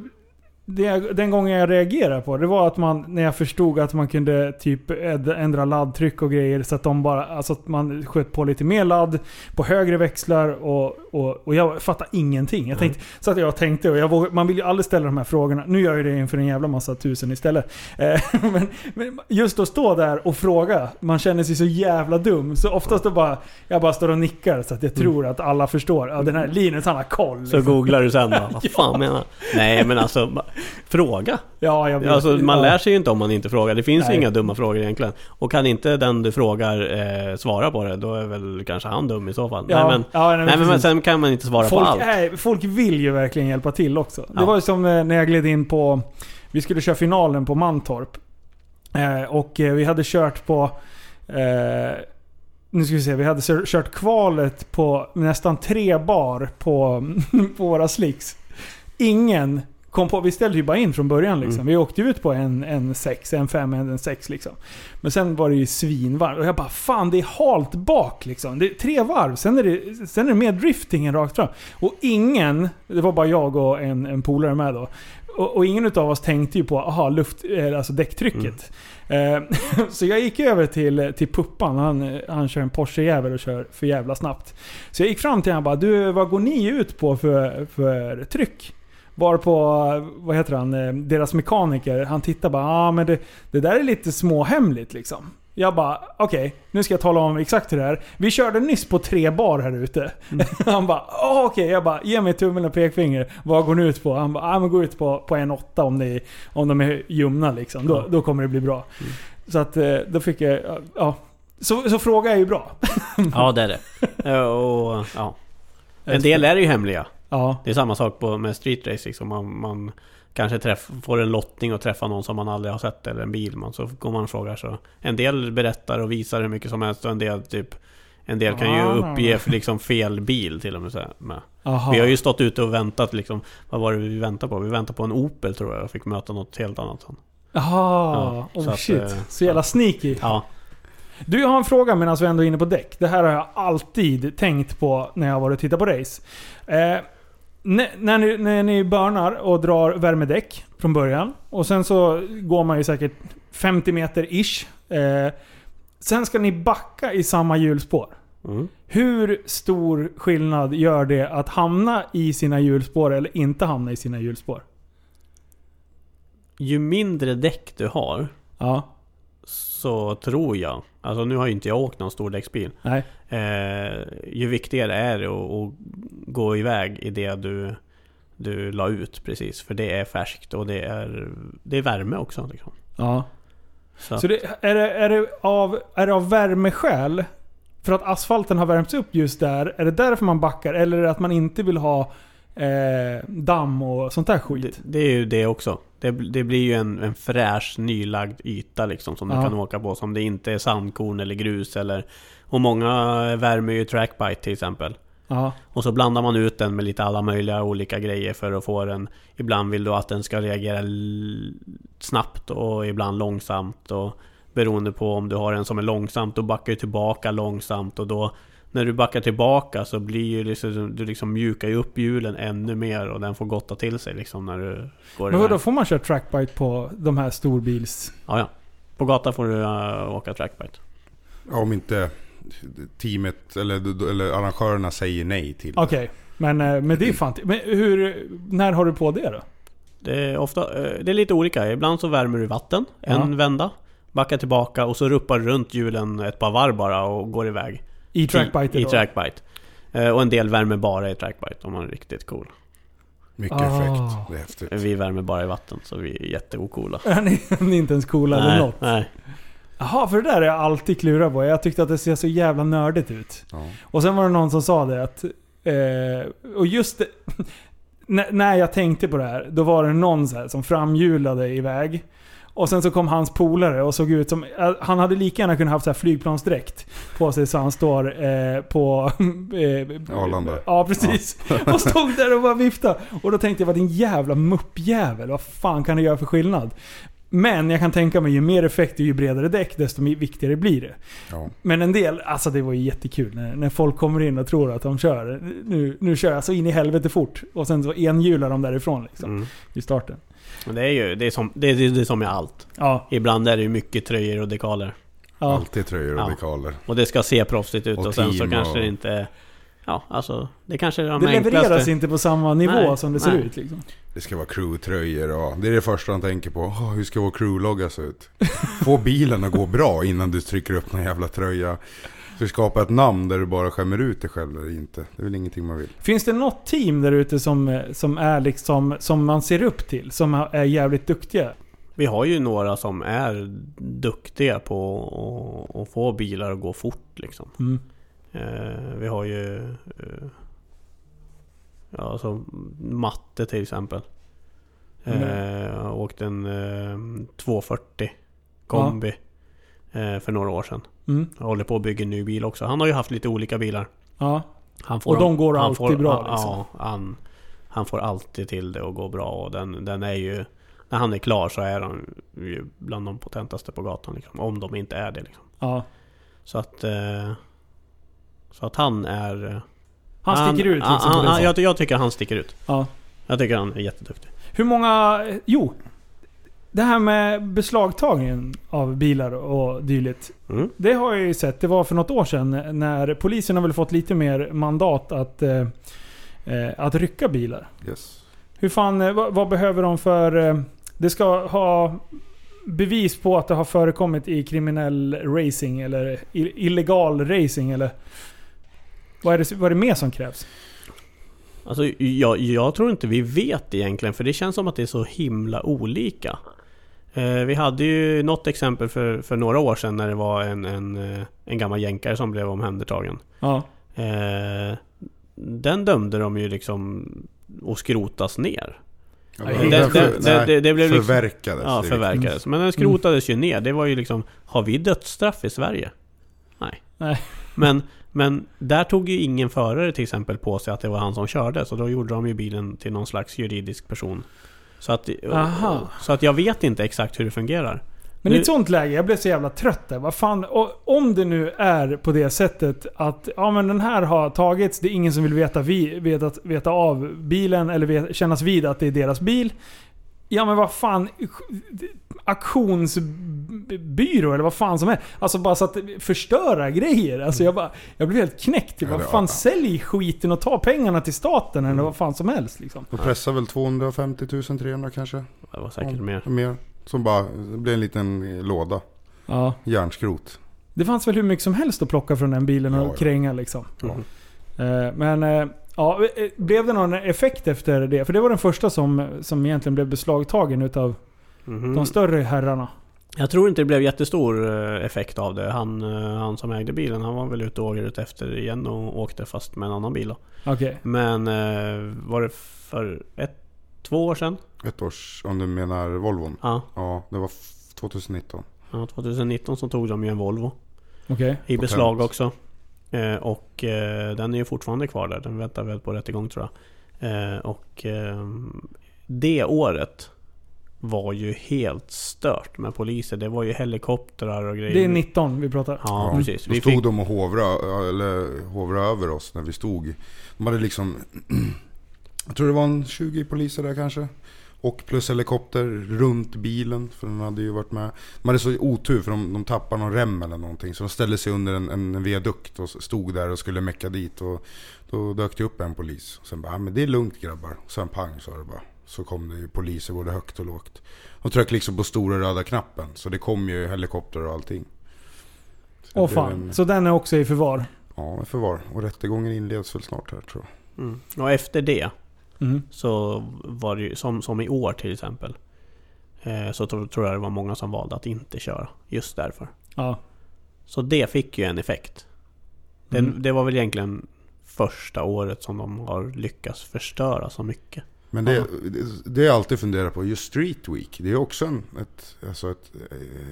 det, den gången jag reagerade på det var att man, när jag förstod att man kunde typ ändra laddtryck och grejer så att de bara, alltså att man sköt på lite mer ladd på högre växlar och, och, och jag fattade ingenting. Jag tänkte, så att jag tänkte och jag våg, man vill ju aldrig ställa de här frågorna. Nu gör jag det inför en jävla massa tusen istället. Eh, men, men just att stå där och fråga, man känner sig så jävla dum. Så oftast då bara, jag bara står och nickar så att jag tror att alla förstår. Ja, den här Linus han har koll. Så googlar du sen då. Vad fan menar jag? Nej men alltså, fråga. Ja, jag vet. Alltså, man ja. lär sig ju inte om man inte frågar. Det finns Nej. ju inga dumma frågor egentligen. Och kan inte den du frågar eh, svara på det, då är väl kanske han dum i så fall. Ja, nej men, ja, nej, nej, men, men precis. sen kan man inte svara folk, på allt. är, folk vill ju verkligen hjälpa till också. Det Ja. var ju som eh, när jag gled in på... Vi skulle köra finalen på Mantorp. Eh, och eh, vi hade kört på... Nu ska vi se, vi hade kör- kört kvalet på nästan tre bar på, på våra slicks. Ingen kom på, vi ställde ju bara in från början liksom. Mm. Vi åkte ut på en, en 6, en 5, en 6 liksom. Men sen var det ju svinvarmt och jag bara fan det är halt bak liksom. Det är tre varv, sen är det, sen är det mer driftingen rakt fram. Och ingen, det var bara jag och en, en polare med då. Och, och ingen utav oss tänkte ju på, aha, luft, eh, alltså däcktrycket. Eh, så jag gick över till, till Puppan, han, han kör en Porsche-jävel och kör för jävla snabbt. Så jag gick fram till honom och bara, du vad går ni ut på för, för tryck? Var på, vad heter han, eh, deras mekaniker, han tittar bara, ah, men det, det där är lite småhemligt liksom. Jag bara, okej, nu ska jag tala om exakt hur det är. Vi körde nyss på tre bar här ute. Han bara, oh, okej. Jag bara, ge mig tummen och pekfinger. Vad går ni ut på? Han bara, ah, men gå ut på, på en åtta om, ni, om de är ljumna liksom. Då, då kommer det bli bra. Så att, eh, då fick jag, ja. Så, så fråga är ju bra. Ja det är det. Eh, och, ja. En del är ju hemliga. Ja. Det är samma sak på, med street race liksom. man, man kanske träff, får en lottning och träffar någon som man aldrig har sett eller en bil. Man, så går man och frågar så. En del berättar och visar hur mycket som helst och en del typ En del kan ju Ah. uppge liksom fel bil till och med. Så med. Vi har ju stått ute och väntat liksom. Vad var det vi väntade på? Vi väntade på en Opel tror jag och fick möta något helt annat. Jaha, Ja, oh så att, shit. eh, så jävla sneaky. Ja, Du, jag har en fråga medan vi ändå är inne på däck. Det här har jag alltid tänkt på när jag har varit och tittat på race. Eh, när, ni, när ni börnar och drar värmedäck från början. Och sen så går man ju säkert 50 meter ish. Eh, sen ska ni backa i samma hjulspår. mm. Hur stor skillnad gör det att hamna i sina hjulspår eller inte hamna i sina hjulspår? Ju mindre däck du har Ja, så tror jag, alltså nu har ju inte jag åkt någon stor däcksbil. nej. Eh, ju viktigare är det att, att gå iväg i det du, du la ut precis. För det är färskt och det är, det är värme också. Liksom. Ja. Så, Så det, är, det, är, det av, är det av värmeskäl? För att asfalten har värmts upp just där? Är det därför man backar? Eller är det att man inte vill ha eh, damm och sånt där det, skit? det är ju det också. Det, det blir ju en, en fräsch nylagd yta liksom som Ja. du kan åka på. Som det inte är sandkorn eller grus eller... Och många värmer ju trackbite till exempel. Ja. Och så blandar man ut den med lite alla möjliga olika grejer för att få den Ibland vill du att den ska reagera snabbt och ibland långsamt och Beroende på om du har en som är långsamt, då backar du tillbaka långsamt och då När du backar tillbaka så blir ju liksom, du liksom mjukar ju upp hjulen ännu mer och den får gotta till sig liksom när du går Men vadå, får man köra trackbite på de här storbils... Ja, ja. På gatan får du uh, åka trackbite. Ja, Om inte teamet eller, eller arrangörerna säger nej till Okej. Men, eh, men det är fan... Men hur... När har du på det då? Det är, ofta, eh, det är lite olika. Ibland så värmer du vatten en Ja. vända. Backar tillbaka och så ruppar du runt hjulen ett par varv bara och går iväg. I trackbite I, i trackbite. Eh, Och en del värmer bara i trackbite om man är riktigt cool. Mycket Ah. effekt. Det är häftigt. Vi värmer bara i vatten så vi är jätteocoola. Är ni, ni är inte ens coola eller nej, något? nej. Jaha, för det där har jag alltid klurat på. Jag tyckte att det ser så jävla nördigt ut. Ja. Och sen var det någon som sa det att... Eh, och just det, när- jag tänkte på det här, då var det någon så här som framhjulade iväg. Och sen så kom hans polare och såg ut som... eh, Han hade lika gärna kunnat haft så här flygplansdräkt på sig så han står eh, på... Eh, Arlanda. Ja, precis. Och stod där och bara viftade. Och då tänkte jag, vad din jävla muppjävel. Vad fan kan det göra för skillnad? Men jag kan tänka mig, ju mer effekt och ju bredare däck, desto viktigare blir det. Ja. Men en del, alltså det var ju jättekul när, när folk kommer in och tror att de kör. Nu, nu kör jag så in i helvete fort. Och sen så enhjular de därifrån liksom, Mm. i starten. Men det är ju det är som, det är, det är som med allt. Ja, Ibland är det ju mycket tröjor och dekaler. ja. Alltid tröjor och Ja. dekaler. Och det ska se proffsigt ut och, Och sen så kanske och- det inte... Ja, alltså det kanske är de Det levereras enklaste... inte på samma nivå Nej, som det ser nej. ut liksom. Det ska vara crewtröjor och det är det första han tänker på. Åh, hur ska vår crewlogga se ut? Få bilen att gå bra innan du trycker upp någon jävla tröja. Ska skapa ett namn där du bara skämmer ut dig själv eller inte? Det är väl ingenting man vill. Finns det något team där ute som, som är liksom, som man ser upp till? Som är jävligt duktiga? Vi har ju några som är duktiga på att, att få bilar att gå fort liksom. Mm. Eh, vi har ju... Eh, ja, alltså matte till exempel. Eh, åkte en eh, 240 kombi eh, för några år sedan. Mm. Jag håller på att bygga en ny bil också. Han har ju haft lite olika bilar. Ja. Han Och de går han alltid bra, liksom. Ja, han, han får alltid till det att gå bra och den, den är ju... När han är klar så är han ju bland de potentaste på gatan liksom. Om de inte är det liksom. ja. Så att... Eh, så att han är... eh, Han sticker ut liksom han, han, han, jag, jag tycker han sticker ut. Ja. Jag tycker han är jätteduktig. Hur många... Jo. Det här med beslagtagningen av bilar och dylikt. Mm. Det har jag ju sett. Det var för något år sedan när polisen har väl fått lite mer mandat att, eh, eh, att rycka bilar. Yes. Hur fan, eh, vad, vad behöver de för... Eh, det ska ha bevis på att det har förekommit i kriminell racing eller illegal racing eller... Vad är, det, vad är det mer som krävs? Alltså jag, jag tror inte vi vet egentligen för det känns som att det är så himla olika. Eh, vi hade ju något exempel för, för några år sedan när det var en, en, eh, en gammal jänkare som blev omhändertagen. Ja. Eh, den dömde de ju liksom att skrotas ner. Ja, Nej, men det- därför- det- det- nej, det- det blev liksom- förverkades. Ja. Men den skrotades ju ner. Det var ju liksom... Har vi dödsstraff i Sverige? Nej. Nej. Men, men där tog ju ingen förare till exempel på sig att det var han som körde. Så då gjorde de ju bilen till någon slags juridisk person. Så att, Aha. så att jag vet inte exakt hur det fungerar. Men i Nu- ett sånt läge, jag blev så jävla trött där. Vad fan, om det nu är på det sättet att ja men den här har tagits, det är ingen som vill veta, vi, veta, veta av bilen eller vet, kännas vid att det är deras bil. Ja men vad fan, aktionsbyrå eller vad fan som är. Alltså bara så att förstöra grejer. Alltså jag, bara, jag blev helt knäckt. Ja, Vad det- fan, ja. sälj skiten och ta pengarna till staten eller vad fan som helst liksom. De pressar väl 250 000, 300 kanske? Det var säkert Ja, mer. Mer. Som bara, blir en liten låda. Ja. Järnskrot. Det fanns väl hur mycket som helst att plocka från den bilen och Ja, ja. kränga liksom. Mm. Eh, Men eh, ja, eh, blev det någon effekt efter det? För det var den första som, som egentligen blev beslagtagen utav Mhm. de större herrarna. Jag tror inte det blev jättestor eh, effekt av det. Han, eh, han som ägde bilen, han var väl ute och åkte ut efter igen och åkte fast med en annan bil då. Okej. Men eh, var det för ett, två år sedan? Ett års, om du menar Volvon. Ja, Ja, det var f- 2019. ja 2019 så tog de ju en Volvo Okej. i beslag också. Och den är ju fortfarande kvar där. Den väntar väl på rättegång tror jag. Och eh, det året var ju helt stört med poliser. Det var ju helikoptrar och grejer. Det är 19 vi pratar. Ja, Ja, precis. Då Vi stod fick, de och hovrade, eller hovrade över oss när vi stod. De hade liksom, jag tror det var en 20 poliser där kanske. Och plus helikopter runt bilen, för den hade ju varit med. De hade så otur för de, de tappade någon rem eller någonting. Så de ställde sig under en, en viadukt och stod där och skulle mecka dit. Och då dök det upp en polis. Och sen bara, "Ja, men det är lugnt grabbar. Och sen pang sa det bara. Så kom det ju poliser både högt och lågt. De tryckte liksom på stora röda knappen. Så det kom ju helikopter och allting. Så Åh fan. en- Så den är också i förvar? Ja, i förvar. Och rättegången inleds väl snart här tror jag. mm. Och efter det Mm. så var det ju, som, som i år till exempel. Eh, så tror, tror jag det var många som valde att inte köra. Just därför. Ja. Så det fick ju en effekt. Den, Mm. Det var väl egentligen första året som de har lyckats förstöra så mycket. Men det, det, det jag alltid funderar på, just Street Week. Det är också en... Ett, alltså ett,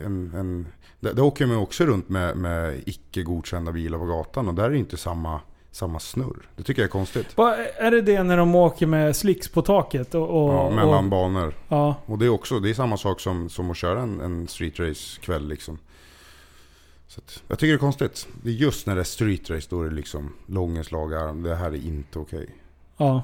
en, en, där, där åker man också runt med, med icke godkända bilar på gatan. Och där är det inte samma, samma snurr. Det tycker jag är konstigt. Vad- Är det det när de åker med slicks på taket? Och, och, Ja, mellan och, banor. ja, Och det är också, det är samma sak som, som att köra en, en street race kväll liksom. Så att, jag tycker det är konstigt. Det är just när det är street race då är det liksom långeslag arm. Det här är inte okej. ja.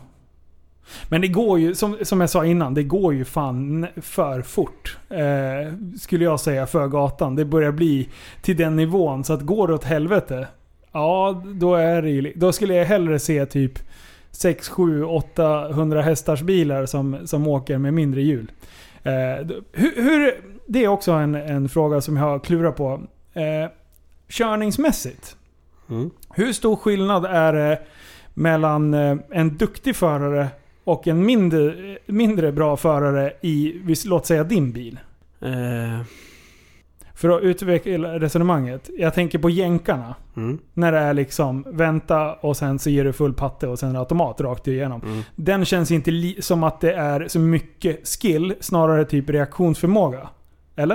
Men det går ju, som, som jag sa innan, det går ju fan för fort. Eh, skulle jag säga för gatan. Det börjar bli till den nivån. Så att går det åt helvete, ja då är det Då skulle jag hellre se typ 6, 7, 800 hästars bilar som, som åker med mindre hjul. Eh, hur, hur, det är också en, en fråga som jag har klurat på. Eh, körningsmässigt. Mm. Hur stor skillnad är det mellan eh, en duktig förare och en mindre, mindre bra förare i, låt säga din bil? Eh, För att utveckla resonemanget. Jag tänker på jänkarna. mm, När det är liksom vänta och sen så ger du full patte och sen automat rakt igenom. mm. Den känns inte som att det är så mycket skill, snarare typ reaktionsförmåga. Eller?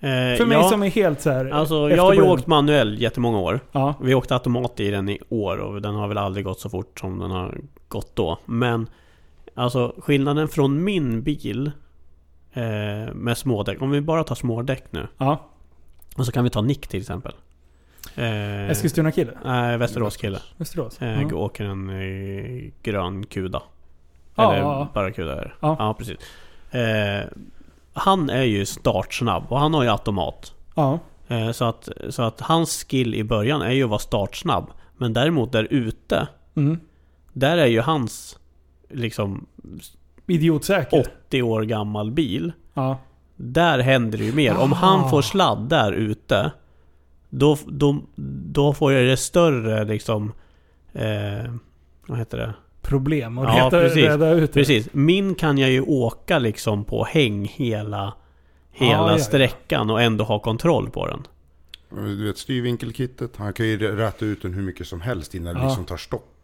Eh, För mig ja, som är helt så här Alltså jag har ju åkt manuell jättemånga år. Ja. Vi åkte automat i den i år och den har väl aldrig gått så fort som den har gått då. Men alltså skillnaden från min bil eh, med smådäck. Om vi bara tar smådäck nu. Ja. Och så kan vi ta Nick till exempel. Eh, Eskilstuna-kille? Nej, Västerås-kille. Västerås? Eh, Ja. Åker en eh, grön kuda. Ja, Eller ja, bara kuda är det. Ja. ja precis. Eh, han är ju startsnabb och han har ju automat. Ja. Eh, Så att, så att hans skill i början är ju att vara startsnabb. Men däremot där ute, Mm. Där är ju hans liksom Idiotsäker? 80 år gammal bil. Ja. Där händer det ju mer. Om Ah. han får sladd där ute, då, då, då får jag det större liksom... Eh, vad heter det? Problem och Ja, reda, precis. reda ut det. Precis. Min kan jag ju åka liksom på häng hela, hela Ja, ja, ja. sträckan och ändå ha kontroll på den. Du vet styrvinkelkittet, han kan ju räta ut den hur mycket som helst innan det Ja. liksom tar stopp.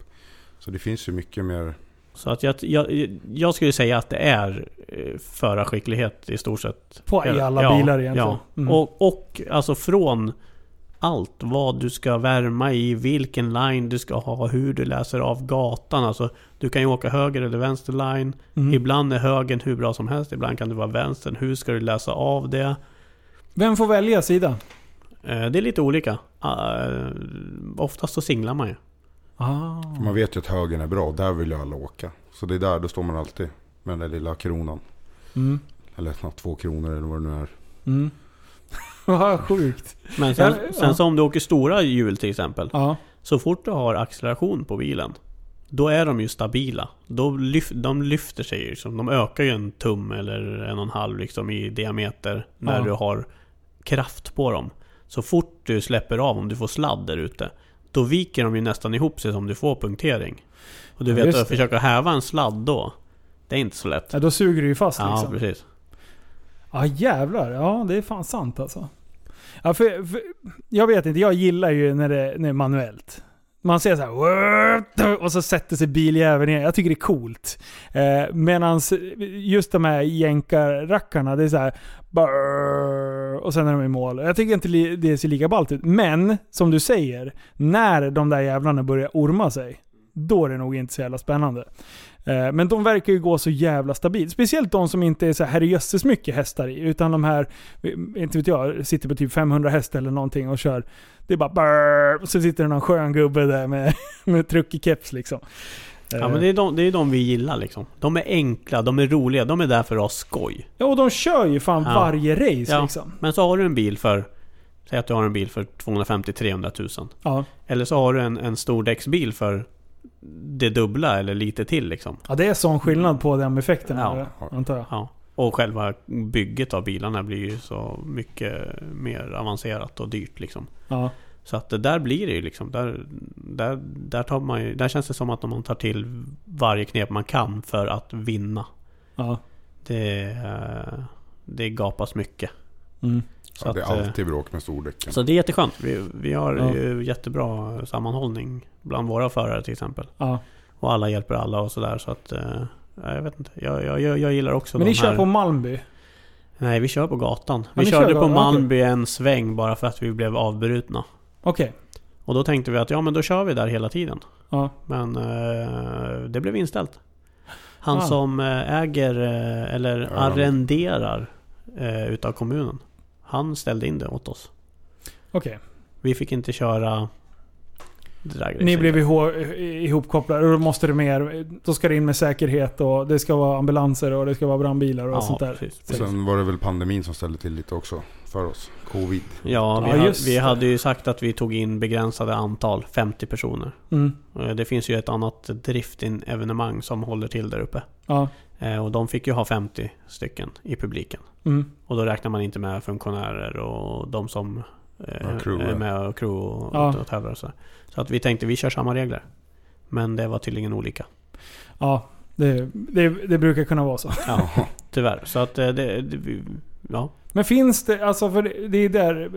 Så det finns ju mycket mer... Så att jag, jag, jag skulle säga att det är eh, förarskicklighet i stort sett. På i alla bilar egentligen. Ja. Mm. Och, och alltså från allt. Vad du ska värma i, vilken line du ska ha, hur du läser av gatan. Alltså, du kan ju åka höger eller vänster line. Mm. Ibland är högern hur bra som helst, ibland kan det vara vänstern. Hur ska du läsa av det? Vem får välja sida? Eh, det är lite olika. Uh, oftast så singlar man ju. Ah. För man vet ju att högen är bra, där vill ju alla åka. Så det är där, då står man alltid med den där lilla kronan. Mm. Eller två kronor eller vad det nu är. Mm. Vad sjukt. Men sen, Ja, sen ja. så om du åker stora hjul till exempel. Ja. Så fort du har acceleration på bilen Då är de ju stabila. Då lyf, de lyfter sig. Liksom. De ökar ju en tum eller en och en halv liksom, i diameter när Ja. du har kraft på dem. Så fort du släpper av, om du får sladd där ute Då viker de ju nästan ihop sig som du får punktering. Och du Ja, vet att försöka häva en sladd då Det är inte så lätt. ja, då suger det ju fast Ja, liksom. precis. Ja jävlar, ja det är fan sant alltså. Ja, för, för, jag vet inte, jag gillar ju när det, när det är manuellt. Man ser så här och så sätter sig biljäveln ner. Jag tycker det är coolt. Eh, Medan just de här jänkarrackarna, det är så här och sen är de i mål. Jag tycker inte det ser lika ballt ut. Men, som du säger, när de där jävlarna börjar orma sig, då är det nog inte så jävla spännande. Eh, men de verkar ju gå så jävla stabilt. Speciellt de som inte är så här herrejösses mycket hästar i. Utan de här, inte vet jag, sitter på typ 500 häst eller någonting och kör. Det är bara brrr, och så sitter det någon skön gubbe där med, med truckig keps liksom. Ja men det är, de, det är de vi gillar liksom. De är enkla, de är roliga, de är där för att ha skoj. Ja, och de kör ju fan Ja. varje race Ja. liksom. Men så har du en bil för Säg att du har en bil för 250-300 000 Ja. Eller så har du en, en stor däcksbil för det dubbla eller lite till liksom. ja, det är sån skillnad på de effekterna, Ja. antar jag. Ja. Och själva bygget av bilarna blir ju så mycket mer avancerat och dyrt liksom. Ja. Så att det där blir det ju liksom. Där, där, där, tar man ju, där känns det som att man tar till varje knep man kan för att vinna. Ja. Det, eh, det gapas mycket. Mm. Så Ja, det att, är eh, alltid bråk med stordäcken. Så det är jätteskönt. Vi, vi har Ja. ju jättebra sammanhållning bland våra förare till exempel. ja. Och alla hjälper alla och sådär så att... eh, ja, jag vet inte. Jag, jag, jag, jag gillar också Men ni kör här... på Malmby? Nej, vi kör på gatan. Ja, Vi körde kör på Malmby en sväng bara för att vi blev avbrutna. Okej. Och då tänkte vi att ja men då kör vi där hela tiden. Ja. Men eh, det blev inställt. Han Ah. som eh, äger eh, eller Ja. arrenderar eh, utav kommunen. Han ställde in det åt oss. Okej. Vi fick inte köra. Ni blev ihop, ihopkopplade och då måste det mer... Då ska det in med säkerhet och det ska vara ambulanser och det ska vara brandbilar och ja, sånt där. Precis, Och precis. sen var det väl pandemin som ställde till lite också för oss. Covid. Ja, vi, Ja, ha, just vi hade ju sagt att vi tog in begränsade antal, 50 personer. Mm. Eh, Det finns ju ett annat drifting-evenemang som håller till där uppe. Ja. Eh, Och de fick ju ha 50 stycken i publiken. Mm. Och då räknar man inte med funktionärer och de som eh, Ja, crew, är med och crew och, Ja. och tävlar och så. Så att vi tänkte vi kör samma regler. Men det var tydligen olika. Ja. Det, det, det brukar kunna vara så. Ja, tyvärr. Så att det, det vi- ja. Men finns det, alltså för det, är där...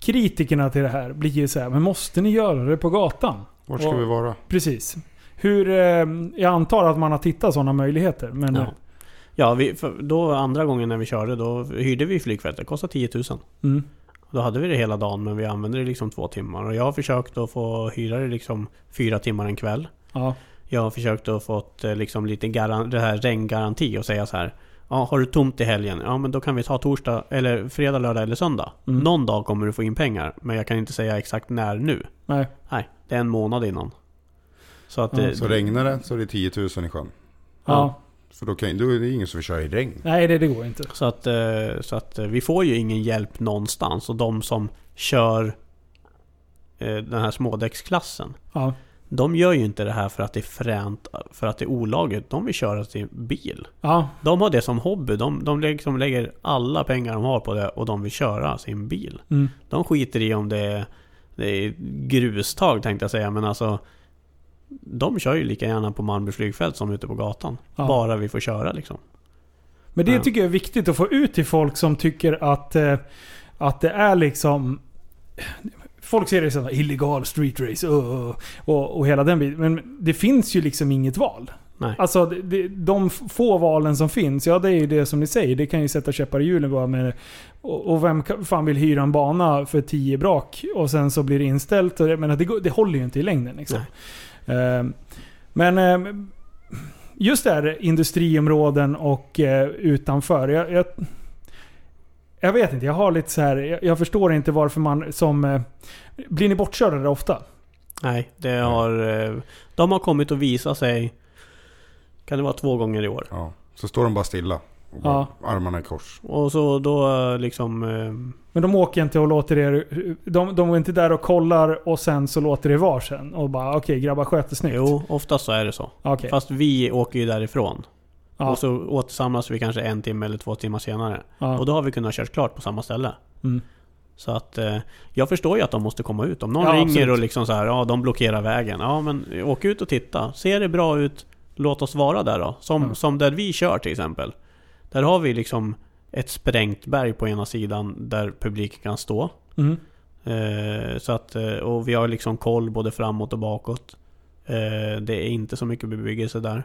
Kritikerna till det här blir ju så här, men måste ni göra det på gatan? Vart ska Och- vi vara? Precis. Hur, eh, jag antar att man har tittat sådana möjligheter. Men, Ja, ja vi, då andra gången när vi körde då hyrde vi flygfält. Det kostade 10 000. Mm, Då hade vi det hela dagen men vi använde det liksom två timmar. Och jag har försökt att få hyra det liksom fyra timmar en kväll. ja. Jag har försökt att få liksom lite garan, det här regngaranti och säga så här. Ja, har du tomt i helgen? Ja, men då kan vi ta torsdag, eller fredag, lördag eller söndag. Mm. Någon dag kommer du få in pengar, men jag kan inte säga exakt när nu. Nej. Nej, det är en månad innan. Så att Ja, det, Så regnar det så är det 10 000 i sjön. Ja. För då, kan, då är det ingen som vill köra i regn. Nej, det, det går inte. Så att, eh, så att eh, vi får ju ingen hjälp någonstans. Och de som kör den här smådäcksklassen. Ja. De gör ju inte det här för att det är fränt, för att det är olagligt. De vill köra sin bil. Ja. De har det som hobby. De, de liksom lägger alla pengar de har på det och de vill köra sin bil. Mm. De skiter i om det är, det är grustag tänkte jag säga. Men alltså De kör ju lika gärna på Malmö flygfält som ute på gatan. Ja. Bara vi får köra liksom. Men det Ja. tycker jag är viktigt att få ut till folk som tycker att, eh, att det är liksom... Folk ser det som illegal street race och, och, och hela den biten. Men det finns ju liksom inget val. Nej. Alltså det, de få valen som finns, ja det är ju det som ni säger. Det kan ju sätta käppar i hjulen bara med och, och vem fan vill hyra en bana för 10 brak och sen så blir det inställt. Och det, men det, det håller ju inte i längden liksom. Eh, men eh, just det här industriområden och eh, utanför. Jag, jag, jag vet inte, jag har lite så här. Jag, förstår inte varför man som... Eh, blir ni bortkörda där ofta? Nej, det har... eh, De har kommit och visat sig... Kan det vara två gånger i år? Ja. Så står de bara stilla. Och bara Armarna i kors. Och så då eh, liksom... Men de åker inte och låter er... De, de är inte där och kollar och sen så låter det vara sen. Och bara okej grabbar sköt det snyggt. Jo, oftast så är det så. Okej. Fast vi åker ju därifrån. Ja. Och så återsamlas vi kanske en timme eller två timmar senare. Ja. Och då har vi kunnat köra klart på samma ställe. Mm. Så att eh, jag förstår ju att de måste komma ut. Om någon Ja, ringer absolut. och liksom så här, ja de blockerar vägen. Ja men åk ut och titta. Ser det bra ut, låt oss vara där då. Som, Ja. som där vi kör till exempel. Där har vi liksom ett sprängt berg på ena sidan där publiken kan stå. Mm. Eh, så att, eh, och vi har liksom koll både framåt och bakåt. Eh, det är inte så mycket bebyggelse där.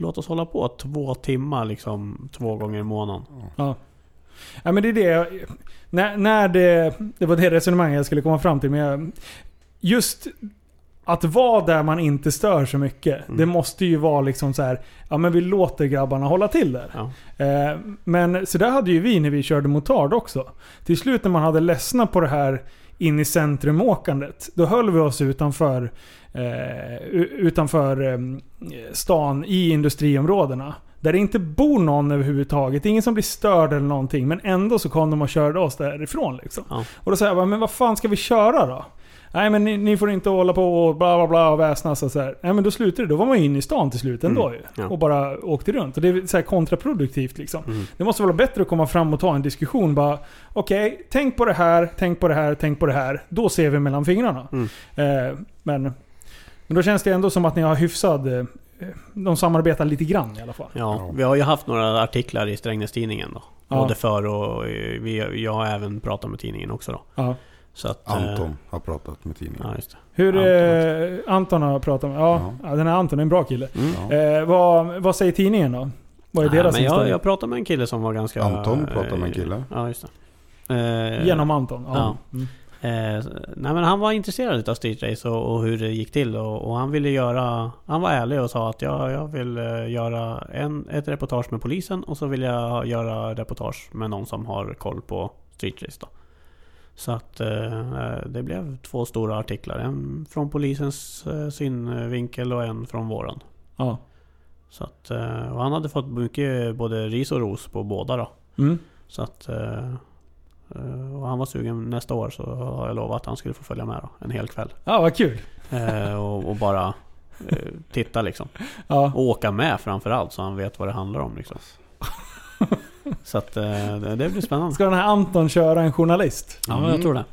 Låt oss hålla på två timmar liksom två gånger i månaden. Ja. ja men det är det. När, när det... Det var det resonemanget jag skulle komma fram till. Men jag, just att vara där man inte stör så mycket. Mm. Det måste ju vara liksom så här. Ja men vi låter grabbarna hålla till där. Ja. Eh, men så där hade ju vi när vi körde motard också. Till slut när man hade ledsnat på det här in i centrumåkandet. Då höll vi oss utanför, eh, utanför eh, stan i industriområdena. Där det inte bor någon överhuvudtaget. Ingen som blir störd eller någonting. Men ändå så kom de och körde oss därifrån liksom. Ja. Och då sa jag bara, men vad fan ska vi köra då? Nej men ni, ni får inte hålla på och bla bla bla och väsnas och så här. Nej men då slutade det. Då var man ju inne i stan till slut ändå Mm, ju. ja. Och bara åkte runt. Och det är så kontraproduktivt liksom. Mm. Det måste vara bättre att komma fram och ta en diskussion. Bara, okej, tänk på det här, tänk på det här, tänk på det här. Då ser vi mellan fingrarna. Mm. Eh, men, men då känns det ändå som att ni har hyfsad... Eh, de samarbetar lite grann i alla fall. Ja, vi har ju haft några artiklar i Strängnäs-tidningen då. Ja. Både för och eh, vi, jag har även pratat med tidningen också då. Ja. Så att, eh, Anton har pratat med tidningen. Ja, just det. Hur Anton eh, Anton har pratat med... Ja, ja. den här Anton är en bra kille. Mm. Eh, vad, vad säger tidningen då? Vad är Nej, deras men jag, jag pratade med en kille som var ganska... Anton pratade med en kille. Ja, just det. Eh, Genom Anton? Ja. Ja. Mm. Eh, nej men han var intresserad av Street Race och, och hur det gick till och, och han ville göra... Han var ärlig och sa att ja, jag vill eh, göra en, ett reportage med polisen och så vill jag göra reportage med någon som har koll på Street Race då. Så att eh, det blev två stora artiklar. En från polisens eh, synvinkel och en från våran. Ja. Så att, eh, han hade fått mycket både ris och ros på båda då. Mm. Så att... eh, Och han var sugen nästa år så har jag lovat att han skulle få följa med då, en hel kväll. Ja, vad kul. Eh, och, och bara eh, titta liksom. Ja. Och åka med framförallt så han vet vad det handlar om liksom. Så att det, blir spännande. Ska den här Anton köra en journalist? Ja, jag tror det.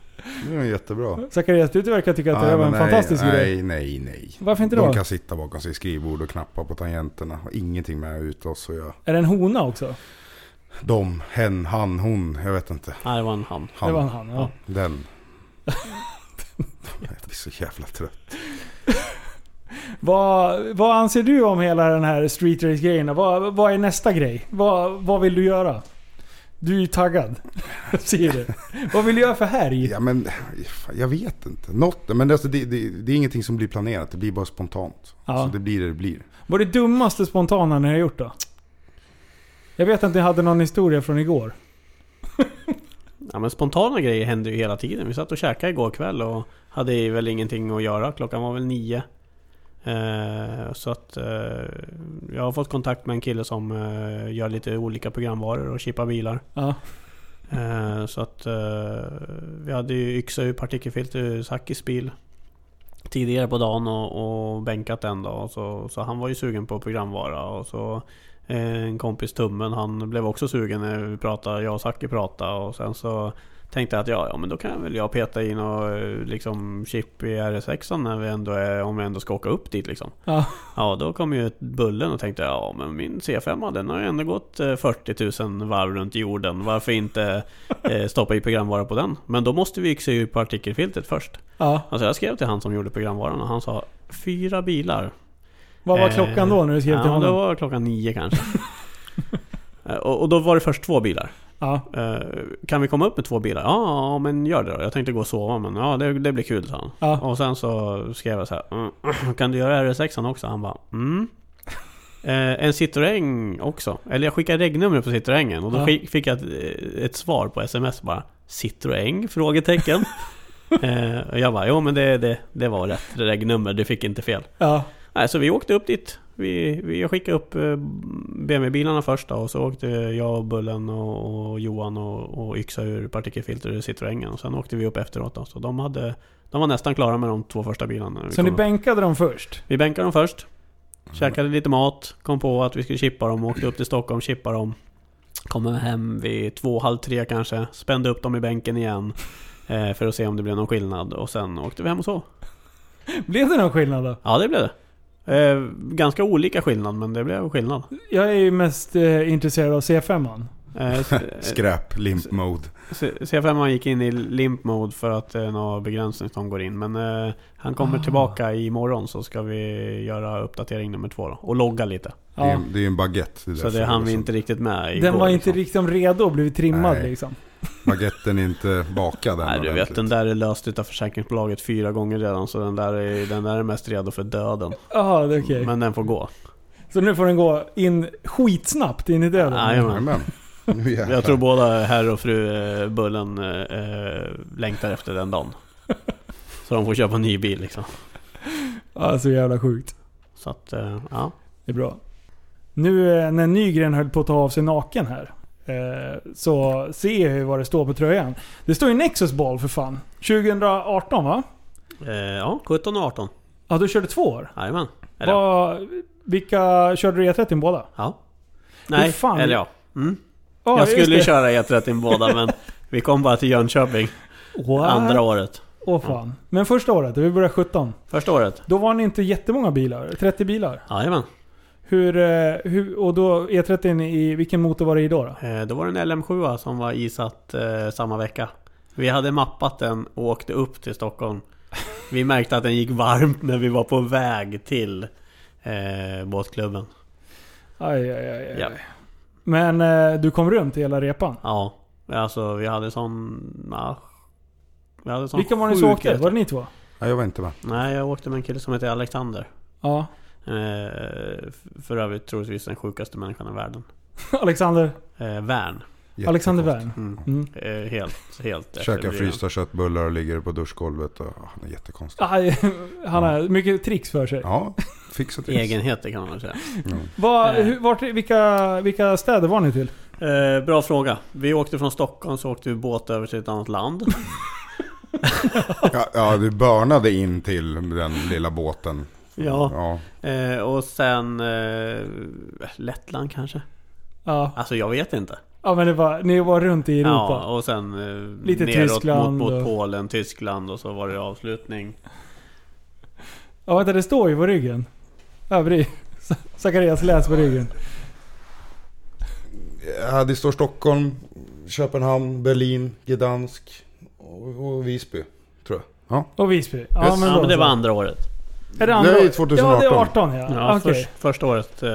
Det är jättebra. Zacharias, du verkar tycka att det var en men fantastisk nej, grej. Nej, nej, nej. Varför inte då? De kan sitta bakom sitt skrivbord och knappa på tangenterna. Har ingenting med ute oss att göra. Är det en hona också? De, hen, han, hon. Jag vet inte. Nej, det var en han. Han, Det var en han, ja. den. Jag blir så jävla trött. Vad, vad anser du om hela den här street race grejen? Vad, vad är nästa grej? Vad, vad vill du göra? Du är ju taggad. Ser det. Vad vill du göra för härj? Ja men, jag vet inte. Något, men alltså, det, det, det är ingenting som blir planerat. Det blir bara spontant. Ja. Så det blir det det blir. Vad är det dummaste spontana ni har gjort då? Jag vet att ni hade någon historia från igår. Ja men spontana grejer händer ju hela tiden. Vi satt och käkade igår kväll och hade väl ingenting att göra. Klockan var väl nio. Eh, så att eh, jag har fått kontakt med en kille som eh, gör lite olika programvaror och chippar bilar. Ja. Eh, så att eh, vi hade ju yxa ur partikelfilter ur Sakis bil tidigare på dagen och, och bänkat den då. Och så, så han var ju sugen på programvara och så en kompis Tummen han blev också sugen när vi pratade, jag och Saki pratade och sen så tänkte jag att ja, ja men då kan väl jag peta in och eh, liksom chip i RS6 när vi ändå är, om vi ändå ska åka upp dit liksom. Ja. Ja, då kom ju bullen och tänkte ja men min C5 den har ju ändå gått eh, 40 000 varv runt jorden. Varför inte eh, stoppa i programvara på den? Men då måste vi yxa ut partikelfiltret först. ja. Alltså jag skrev till han som gjorde programvaran och han sa fyra bilar. Vad var Eh, klockan då när du skrev till Ja, honom? då var klockan nio kanske. Eh, och, och då var det först två bilar. Ja. Eh, kan vi komma upp med två bilar? Ja, men gör det då. Jag tänkte gå och sova men ja, det, det blir kul sa han. Ja. Och sen så skrev jag så här. Mm, kan du göra RS6 också? Han bara mm. Eh, en Citroën också. Eller jag skickade regnumret på Citroengen och då Ja. fick, fick jag ett, ett svar på sms bara. Citroën? Frågetecken. eh, och jag bara, jo men det, det, det var rätt regnummer, du fick inte fel. Ja. Nej, så vi åkte upp dit. Vi, vi, jag skickade upp eh, BMW-bilarna först då, och så åkte jag och Bullen och, och Johan och, och yxade ur partikelfilter ur Citroengen. Och sen åkte vi upp efteråt då. Så de, hade, de var nästan klara med de två första bilarna. Så ni kom upp. bänkade dem först? vi bänkade dem först. Käkade lite mat. Kom på att vi skulle chippa dem. Åkte upp till Stockholm, chippa dem. Kommer hem vid två, halv tre kanske. Spände upp dem i bänken igen. Eh, för att se om det blev någon skillnad. Och sen åkte vi hem och sov. Blev det någon skillnad då? Ja, det blev det. Eh, ganska olika skillnad, men det blev skillnad. Jag är ju mest eh, intresserad av C5an. Eh, Skräp, limp mode. C- C5 gick in i limp mode för att det är någon begränsning som går in. Men eh, han kommer Ah. tillbaka imorgon så ska vi göra uppdatering nummer två då. Och logga lite. Det är, Ja. det är ju en baguette. Det Så det hann vi inte riktigt med igår. Den var inte liksom. riktigt redo och blivit trimmad Nej. liksom. Baguetten är inte bakad än Nej du vet, den där är löst utav försäkringsbolaget fyra gånger redan. Så den där är, den där är mest redo för döden. Jaha, det är okej. Men den får gå. Så nu får den gå in skitsnabbt in i döden? Jajamän. Jag tror båda herr och fru eh, Bullen eh, eh, längtar efter den dagen. Så de får köpa en ny bil liksom. Ja, så jävla sjukt. Så att, eh, ja. Det är bra. Nu när Nygren höll på att ta av sig naken här. Eh, Så ser jag ju vad det står på tröjan. Det står ju Nexus Ball för fan. 2018 va? Eh, ja, 17 och 18. Ja, du körde två år. Jajamän. Eller vilka körde du E30 båda? ja. Nej, fan. eller ja. Mm. Ja, jag skulle köra E30 båda men vi kom bara till Jönköping What? andra året. Åh fan. Men första året, vi började 17. Första året. Då var ni inte jättemånga bilar. 30 bilar. Jajamän. Hur, eh, hur, och då E30 i, vilken motor var det i då? då? Eh, då var det en LM7 som var isatt eh, samma vecka. Vi hade mappat den och åkte upp till Stockholm. Vi märkte att den gick varmt när vi var på väg till eh, båtklubben. Aj, aj, aj, aj. Ja. Men eh, du kom runt hela repan? Ja, alltså vi hade sån... Ja, Vi hade sån Vilka var ni som åkte? Var det ni två? Nej, jag var inte med. Nej, jag åkte med en kille som heter Alexander. Ja. Eh, för övrigt troligtvis den sjukaste människan i världen. Alexander, Eh, Värn. Alexander. Wern. Mm. Mm. Eh, helt, helt Käkar frysta köttbullar och ligger på duschgolvet. Och, han är jättekonstig. Aj, Han har mycket tricks för sig. Ja, fixa tricks. Egenheter kan man väl säga. Mm. Vad- Eh. hur, vart, vilka, vilka städer var ni till? Eh, bra fråga. Vi åkte från Stockholm så åkte vi båt över till ett annat land. Ja, ja, du börnade in till den lilla båten. Ja. ja. Eh, och sen eh, Lettland kanske? Ja, Alltså jag vet inte. ja men det var, ni var runt i Europa. Ja, och sen eh, Lite neråt Tyskland mot, mot och- Polen, Tyskland och så var det avslutning. Ja, vänta, det står ju på ryggen. Övrig. Zacharias läs på ryggen. ja, det står Stockholm, Köpenhamn, Berlin, Gdansk och, och Visby. Tror jag. Ja. Och Visby. Ja, Yes. men, ja men det var andra året. Är det andra? Det är Ja, 2018. det är 18 ja. Ja, Okej. först, första året. Eh,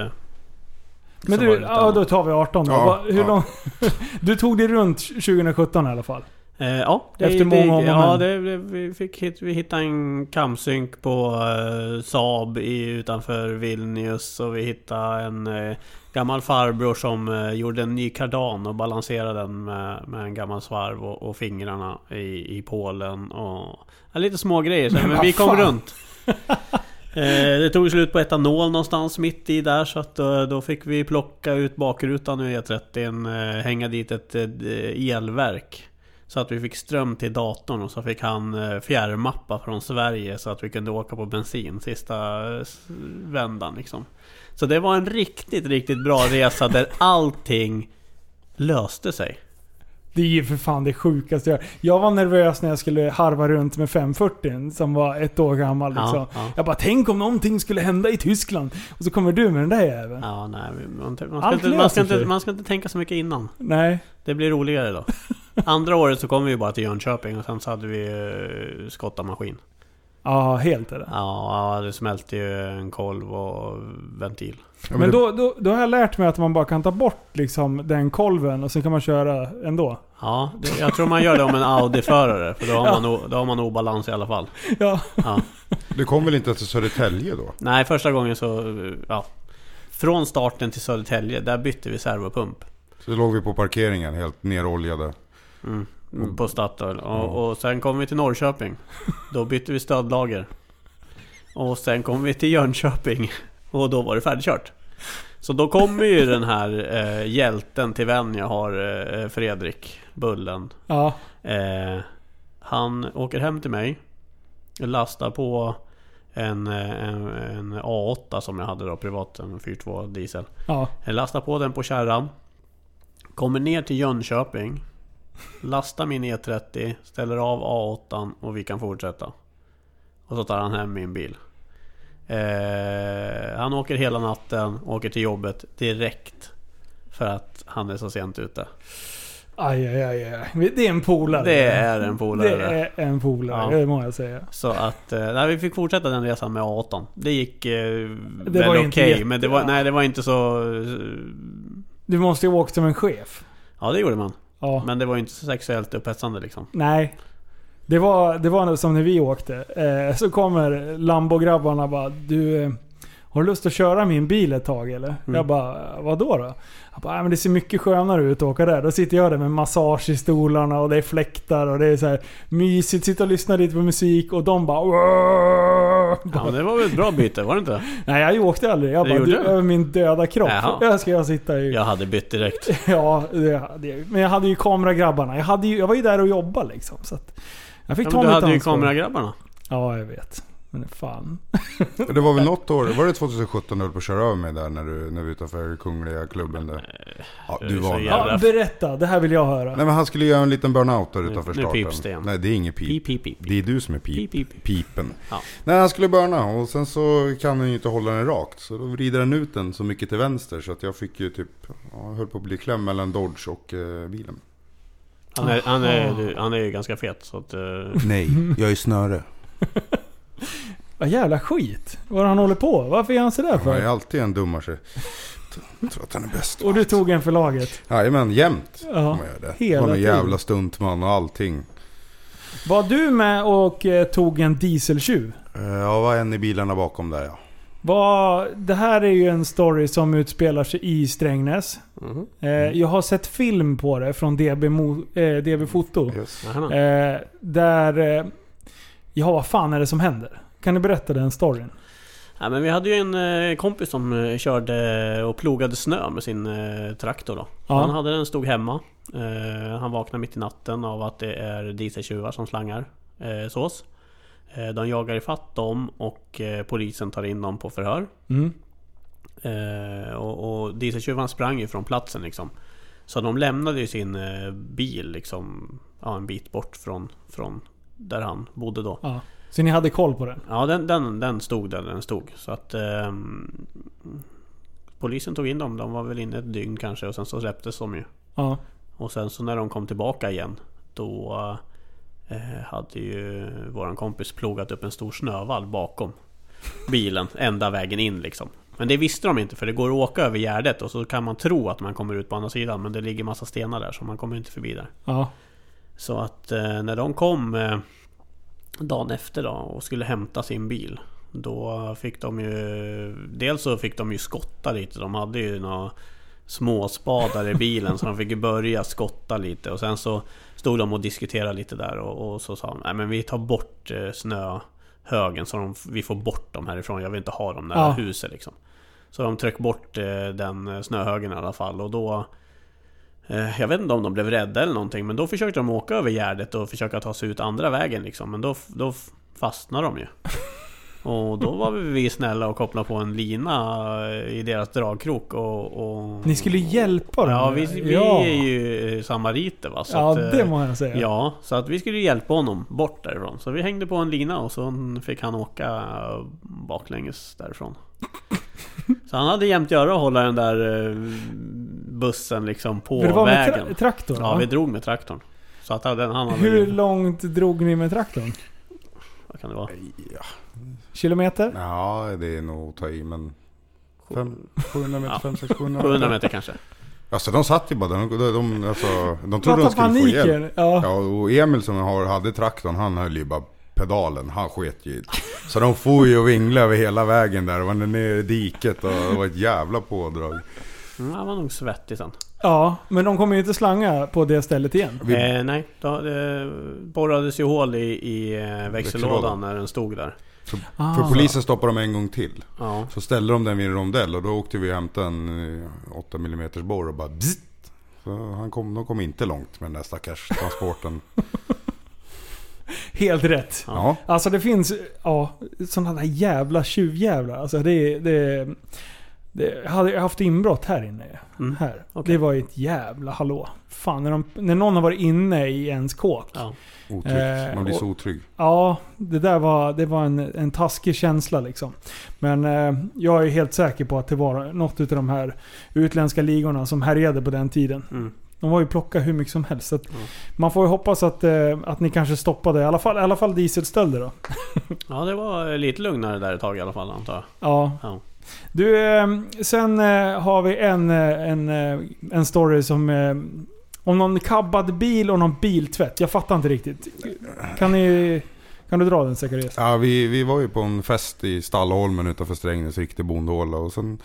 Men så var det du, ja, då tar vi 18 då. Ja, Va, hur ja. lång... Du tog det runt 2017 i alla fall. Eh, ja, det, Efter det, många om och Ja, men. det, det, vi, fick hit, vi hittade en kamsynk på eh, Saab i, utanför Vilnius och vi hittade en eh, gammal farbror som eh, gjorde en ny kardan och balanserade den med, med en gammal svarv och, och fingrarna i, i Polen och ja, lite små grejer så, Men vi kom fan. runt. Eh, det tog slut på etanol någonstans mitt i där så att eh, då, fick vi plocka ut bakrutan ur E30, eh, hänga dit ett elverk. Så att vi fick ström till datorn och så fick han fjärrmappa från Sverige så att vi kunde åka på bensin sista vändan liksom. Så det var en riktigt, riktigt bra resa där allting löste sig. Det är ju för fan det sjukaste jag Jag var nervös när jag skulle harva runt med 540 som var ett år gammal liksom. Ja, ja. Jag bara, tänk om någonting skulle hända i Tyskland. Och så kommer du med den där jäveln. Ja, nej, man, man, ska inte, man, ska inte, man ska inte tänka så mycket innan. Nej. Det blir roligare då. Andra året så kom vi bara till Jönköping och sen så hade vi eh, skottamaskin. Ja, helt är det. Ja, det smälte ju en kolv och ventil. Ja, Men det- då, då, då har jag lärt mig att man bara kan ta bort liksom den kolven och sen kan man köra ändå. Ja, det, jag tror man gör det om en Audi-förare. För då har, Ja. man, o- då har man obalans i alla fall. Ja. Ja. Du kom väl inte till Södertälje då? Nej, första gången så... Ja. Från starten till Södertälje, där bytte vi servopump. Så låg vi på parkeringen helt neroljade. Mm, på Statoil. Och, och sen kom vi till Norrköping. Då bytte vi stödlager. Och sen kom vi till Jönköping. Och då var det färdigkört. Så då kommer ju den här eh, hjälten till vän jag har, eh, Fredrik Bullen. Ja. Eh, han åker hem till mig. Lastar på en, eh, en, en A8 som jag hade då privat, en 4.2 diesel. Ja. Jag lastar på den på kärran. Kommer ner till Jönköping. Lastar min E30, ställer av A8 och vi kan fortsätta. Och så tar han hem min bil. Eh, han åker hela natten, åker till jobbet direkt. För att han är så sent ute. Aj, aj, aj, aj. Det är en polare. Det är en polare. Det är en polare, Ja. det må jag säga. Så att, eh, nej, vi fick fortsätta den resan med A8. Det gick eh, Det väl okej, jätte- men det var, nej, det var inte så... Du måste ju åkt som en chef. Ja, det gjorde man. Ja. Men det var inte så sexuellt upphetsande liksom. Nej. Det var, det var som när vi åkte. Eh, så kommer Lambo-grabbarna bara Du, eh, har du lust att köra min bil ett tag eller? Mm. Jag bara, vad då då? Jag bara, "Nej, men det ser mycket skönare ut att åka där. Då sitter jag där med massage i stolarna och det är fläktar och det är så här mysigt. Sitta och lyssna lite på musik och de bara "Åh!" Ja, men det var väl ett bra byte, var det inte? Nej jag åkte aldrig. Jag bara, du, över min döda kropp. Jaha. Jag ska jag sitta i... Jag hade bytt direkt. Ja, det hade jag. Men jag hade ju kameragrabbarna. Jag, hade ju, jag var ju där och jobbade liksom. Så att jag fick Ja, ta men du hade ju ansvar. kameragrabbarna. Ja, jag vet. Men fan. Det var väl något år, var det 2017 du höll på att köra över mig där när, du, när vi var utanför Kungliga klubben där? Ja, det du är var. Ja, berätta. Det här vill jag höra. Nej men han skulle göra en liten burnout där Nu- utanför nu starten. pips det igen. Nej det är inget pip. Pip, pip, pip. Det är du som är pip. Pip, pip, pip. Pipen. Ja. Nej han skulle burna och sen så kan han ju inte hålla den rakt. Så då vrider den ut den så mycket till vänster så att jag fick ju typ, ja, jag höll på att bli kläm mellan Dodge och eh, bilen. Han är, han, är, Aha. du- han är ju ganska fet så att... eh, Nej, jag är snöre. Vad jävla skit. Vad han håller på. Varför är han sådär Han är för? alltid en dummare. Jag tror att han är bäst. Och du tog en för laget. Jajamän, jämt. Ja. Jag göra det. hela Var tiden. jävla stuntman och allting. Var du med och eh, tog en dieseltjuv? Eh, Jag var en i bilarna bakom där ja. Var, det här är ju en story som utspelar sig i Strängnäs. Mhm. Eh, jag har sett film på det från DB, Mo, eh, DB Foto. Yes. Eh, där... Ja, vad fan är det som händer? Kan du berätta den storyn? Ja, men vi hade ju en eh, kompis som eh, körde och plogade snö med sin eh, traktor då. Ja. Han hade den, stod hemma. Han vaknade mitt i natten av att det är dieseltjuvar som slangar sås. De jagar ifatt dem och polisen tar in dem på förhör. Mm. Och, och dieseltjuvarna sprang ju från platsen liksom. Så de lämnade ju sin bil liksom ja, en bit bort från, från där han bodde då. Ja. Så ni hade koll på den? Ja, den, den, den stod där den stod. Så att ehm, Polisen tog in dem. De var väl inne ett dygn kanske och sen så släpptes de ju. Ja. Och sen så när de kom tillbaka igen Då eh, hade ju våran kompis plogat upp en stor snövall bakom bilen ända vägen in liksom. Men det visste de inte för det går att åka över Gärdet och så kan man tro att man kommer ut på andra sidan men det ligger massa stenar där så man kommer inte förbi där. Ja. Så att eh, när de kom eh, dagen efter då och skulle hämta sin bil Då fick de ju Dels så fick de ju skotta lite. De hade ju några småspadar i bilen så de fick ju börja skotta lite och sen så Stod de och diskuterade lite där och, och så sa de Nej men vi tar bort eh, snöhögen så de, vi får bort dem härifrån. Jag vill inte ha dem nära Ja. huset liksom. Så de tryckte bort den snöhögen i alla fall och då Jag vet inte om de blev rädda eller någonting men då försökte de åka över Gärdet och försöka ta sig ut andra vägen liksom Men då, då fastnade de ju Och då var vi snälla och kopplade på en lina eh, i deras dragkrok och... och Ni skulle hjälpa dem? Ja, vi, vi ja. är ju eh, samariter va så Ja, att, eh, det må jag säga. Ja, så att vi skulle hjälpa honom bort därifrån Så vi hängde på en lina och så fick han åka baklänges därifrån Så han hade jämt göra att hålla den där eh, bussen liksom på För det var med vägen tra- traktor? Ja, va? vi drog med traktorn. Så att den, han hade Hur ju- långt drog ni med traktorn? Vad kan det vara? Ja, Kilometer? ja det är nog att ta i men... Fem, 700 meter, Ja. 5, 6, 700 700 meter kanske? Alltså de satt ju bara. De, de, de, alltså, de trodde de skulle få hjälp. paniken! Ja. Ja, och Emil som har, hade traktorn, han höll ju bara pedalen. Han sket ju. Så de får ju och vinglade över hela vägen där. Och var ner i diket och det var ett jävla pådrag. Mm, han var nog svettig sen. ja, men de kommer ju inte slanga på det stället igen. Vi, Eh, nej, då, det borrades ju hål i, i eh, växellådan Växellådan. när den stod där. Ah. För polisen stoppade dem en gång till. Ja. Så ställde de den vid en rondell och då åkte vi och hämtade en eh, 8 mm borr och bara bzzzt. Så han kom, de kom inte långt med den där stackars transporten. Helt rätt. Ja. Alltså det finns, ja, sådana där jävla tjuvjävlar. Alltså det, det, det hade jag haft inbrott här inne. Mm. Här. Okej. Det var ju ett jävla hallå. Fan, när, de, när någon har varit inne i ens kåk. ja. Otryggt. Eh, Man blir och- så otrygg. Ja, det där var, det var en, en taskig känsla liksom. Men eh, jag är helt säker på att det var något av de här utländska ligorna som härjade på den tiden. Mm. De var ju plocka hur mycket som helst. Så att Mm. Man får ju hoppas att, eh, att ni kanske stoppade i alla fall, i alla fall dieselstölder då. ja, det var lite lugnare där ett tag i alla fall antar jag. Ja. Ja. Du, eh, sen eh, har vi en, eh, en, eh, en story som... Eh, om någon kabbad bil och någon biltvätt. Jag fattar inte riktigt. Kan ni... Kan du dra den Zacharias? Ja, vi, vi var ju på en fest i Stallholmen utanför Strängnäs, riktig bondhåla. Och sen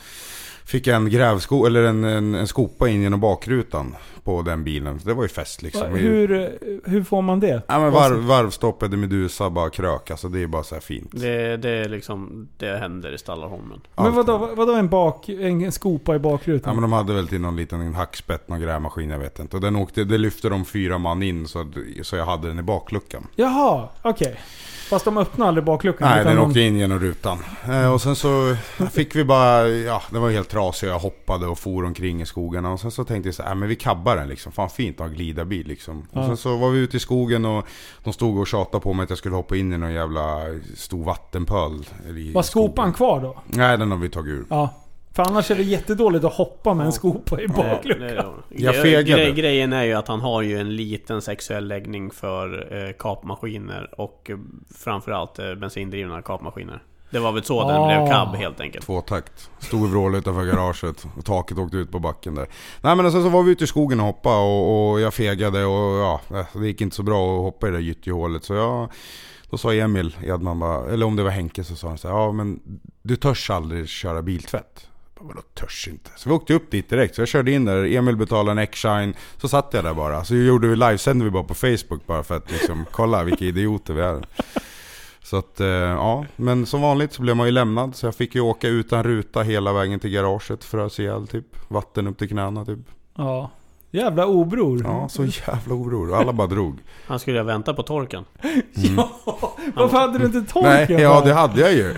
fick jag en grävsko, eller en, en, en skopa in genom bakrutan på den bilen. Så det var ju fest liksom. Hur, hur får man det? Ja men varv, varvstoppade Medusa bara krök, alltså det är bara så här fint. Det, det är liksom, det händer i Stallarholmen. Men vadå, vadå en, bak, en, en skopa i bakrutan? Ja men de hade väl till någon liten hackspett, någon grävmaskin, jag vet inte. Och den åkte, det lyfte de fyra man in så, så jag hade den i bakluckan. Jaha, okej. Fast de öppnade aldrig bakluckan? Nej, den de- åkte in genom rutan. Eh, och sen så fick vi bara, ja den var helt trasig. Jag hoppade och for omkring i skogarna. Och sen så tänkte jag så här, äh, men vi kabbar den liksom. Fan fint att ha glidarbil liksom. Ja. Och sen så var vi ute i skogen och de stod och tjatade på mig att jag skulle hoppa in i någon jävla stor vattenpöl. Var skopan kvar då? Nej, den har vi tagit ur. Ja. För annars är det jättedåligt att hoppa med en skopa i bakluckan. Jag fegade. gre- Grejen är ju att han har ju en liten sexuell läggning för eh, kapmaskiner och eh, framförallt eh, bensindrivna kapmaskiner. Det var väl så den Ah. blev cab helt enkelt. Tvåtakt. Stod och vrålade utanför garaget och taket åkte ut på backen där. Nej men sen så var vi ute i skogen och hoppade och, och jag fegade och ja, det gick inte så bra att hoppa i det där gyttjehålet. Så jag, då sa Emil Edman bara, eller om det var Henke så sa han så här, ja men du törs aldrig köra biltvätt. Jag bara, Vadå törs inte? Så vi åkte upp dit direkt. Så jag körde in där, Emil betalade en X-shine. Så satt jag där bara. Så gjorde vi livesände vi bara på Facebook bara för att liksom kolla vilka idioter vi är. Så att, eh, ja. Men som vanligt så blev man ju lämnad. Så jag fick ju åka utan ruta hela vägen till garaget för att se all typ. Vatten upp till knäna typ. Ja. Jävla obror. Ja, så jävla orolig. Alla bara drog. Han skulle ju vänta på torken. Ja, varför hade du inte torken? Nej, ja det hade jag ju.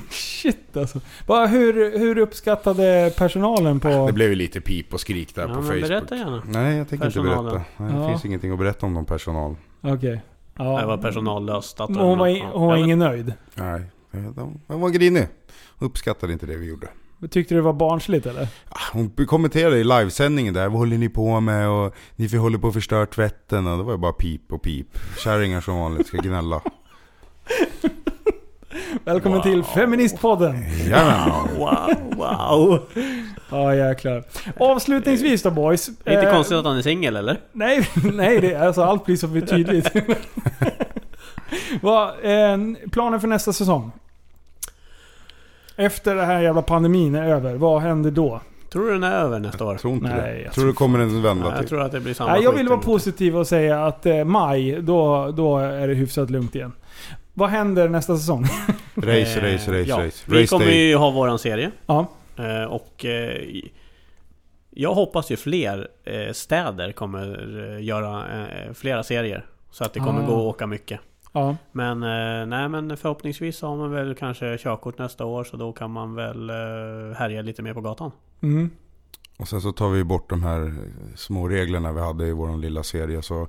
Shit alltså. Bara, hur, hur uppskattade personalen på... Det blev ju lite pip och skrik där Ja, på men Facebook. berätta gärna. Nej, jag tänker inte berätta. Nej, det Ja. finns ingenting att berätta om någon personal. Okej. Ja. Det var personallöst. Att Hon var, in, hon var ingen nöjd. Nej, de, de var grinig. Uppskattade inte det vi gjorde. Tyckte du det var barnsligt eller? Ah, Hon kommenterade i livesändningen där, vad håller ni på med? Och ni får håller på att förstöra tvätten. Och det var ju bara pip och pip. Kärringar som vanligt ska gnälla. Välkommen Wow. till Feministpodden! Jajamän. Wow, wow. Ja jäklar. Avslutningsvis då boys. Det är inte Eh, konstigt att han är singel eller? Nej, nej det, alltså allt blir så tydligt. Vad, eh, planen för nästa säsong? Efter den här jävla pandemin är över, vad händer då? Tror du den är över nästa år? Jag tror inte Nej, det. jag tror tror det kommer en vända Nej, jag till. tror att det blir samma Nej, jag vill vara positiv och säga att eh, maj, då, då är det hyfsat lugnt igen. Vad händer nästa säsong? Race, Eh, race, race, ja. race. Vi Race kommer day. ju ha våran serie. Ja. Eh, och eh, jag hoppas ju fler eh, städer kommer göra eh, flera serier. Så att det kommer Ah. gå att åka mycket. Ja. Men, eh, nej, men förhoppningsvis har man väl kanske körkort nästa år så då kan man väl eh, härja lite mer på gatan. Mm. Och sen så tar vi bort de här små reglerna vi hade i vår lilla serie. Så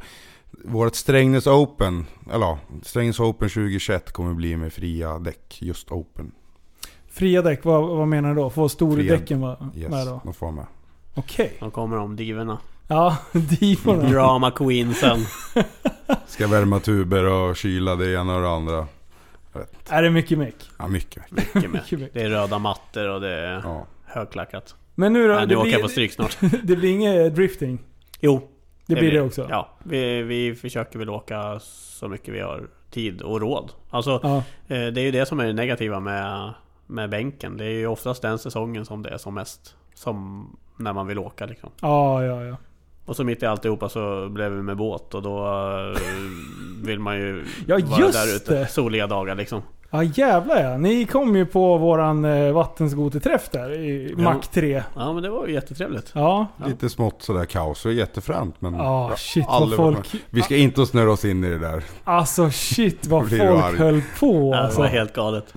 vårt Strängnäs Open, eller ja, Strängnäs Open 2021 kommer bli med fria däck. Just Open. Fria däck, vad, vad menar du då? Får Fria- stordäcken vara Yes, med då? de får med. Okej. Då kommer de divorna. Ja, divorna. Drama queensen. Ska värma tuber och kyla det ena och det andra. Är det mycket meck? Ja, mycket. Mycket med. Mycket meck. Det är röda mattor och det är Ja. högklackat. Men nu då? Nej, nu det, åker jag på blir, stryk snart. det blir inget drifting? Jo, Det blir det också? Ja, vi, vi försöker väl åka så mycket vi har tid och råd. Alltså, Ja. eh, det är ju det som är det negativa med, med bänken. Det är ju oftast den säsongen som det är som mest. Som när man vill åka liksom. Ja, ja, ja. Och så mitt i alltihopa så blev vi med båt och då eh, vill man ju Ja, vara där ute. det. Soliga dagar liksom. Ja jävlar ja. Ni kom ju på våran eh, vattenskoterträff där i Ja. Mac 3. Ja men det var ju jättetrevligt. Ja. Lite smått sådär kaos och jättefränt. Men Ja, ja, shit vad folk... vi ska inte snöra oss in i det där. Alltså shit vad folk höll på Ja, det alltså. var helt galet.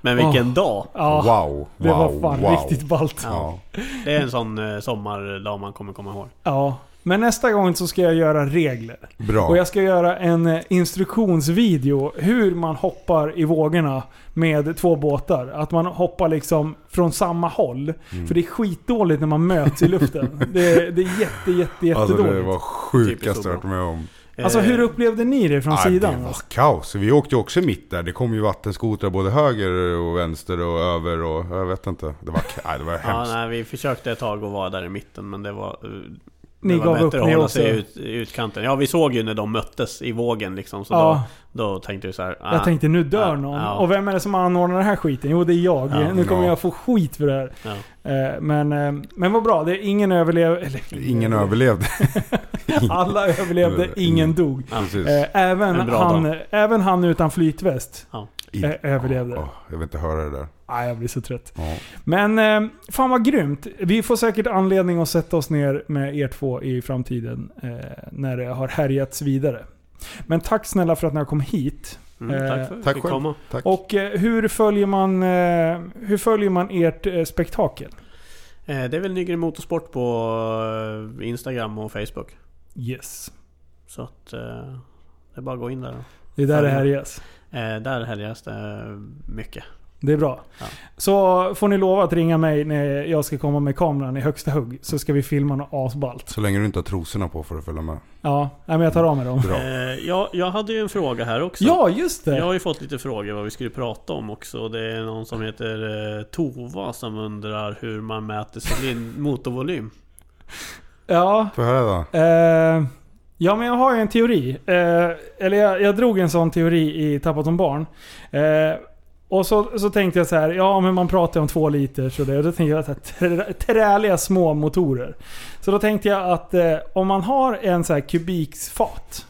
Men vilken Åh. dag! Ja, wow, det var wow, fan wow. riktigt ballt. Ja. Det är en sån eh, sommardag man kommer komma ihåg. Ja. Men nästa gång så ska jag göra regler. Bra. Och jag ska göra en eh, instruktionsvideo hur man hoppar i vågorna med två båtar. Att man hoppar liksom från samma håll. Mm. För det är skitdåligt när man möts i luften. det, är, det är jätte, jätte, Alltså jättedåligt. det var sjukaste jag varit med om. Alltså Eh, hur upplevde ni det från Nej, sidan? Det var kaos. Vi åkte ju också mitt där. Det kom ju vattenskotrar både höger och vänster och över och jag vet inte. Det var, nej, det var Ja, hemskt. nej, vi försökte ett tag att vara där i mitten men det var... Ni det var gav bättre upp att hålla sig ut, i utkanten. Ja, vi såg ju när de möttes i vågen liksom. Så Ja. då, då tänkte vi så här. ah, Jag tänkte nu dör Ja, någon. ja. Och vem är det som anordnar den här skiten? Jo det är jag. Ja. nu kommer Ja. jag få skit för det här. Ja. Eh, Men, eh, men vad bra. Det är ingen överlev... Eller, Ingen överlevde. Alla överlevde, ingen dog. Eh, Även han, även han utan flytväst eh, överlevde. Åh, jag vill inte höra det där. Ah, jag blir så trött. Ja. Men eh, fan vad grymt. Vi får säkert anledning att sätta oss ner med er två i framtiden. Eh, när det har härjats vidare. Men tack snälla för att ni har kommit hit. Mm, Eh, tack för att vi fick själv. komma. Tack. Och eh, hur följer man, eh, hur följer man ert eh, spektakel? Eh, det är väl Nygren Motorsport på eh, Instagram och Facebook. Yes. Så att... eh, Det är bara att gå in där. Det är där det härjas. Eh, Där härjas det mycket. Det är bra. Ja. Så får ni lova att ringa mig när jag ska komma med kameran i högsta hugg. Så ska vi filma något asballt. Så länge du inte har trosorna på får du följa med. Ja, nej, men jag tar av mig dem. Bra. Eh, jag, jag hade ju en fråga här också. Ja, just det! Jag har ju fått lite frågor vad vi skulle prata om också. Det är någon som heter eh, Tova som undrar hur man mäter cylin- motorvolym. Ja, Får jag höra då? eh, ja men jag har ju en teori. Eh, eller jag, jag drog en sån teori i Tappat om barn. Eh, och så, så tänkte jag så här, ja men man pratar om två liter och det. Och då tänkte jag så här, trä, träliga små motorer. Så då tänkte jag att eh, om man har en så här kubiksfat.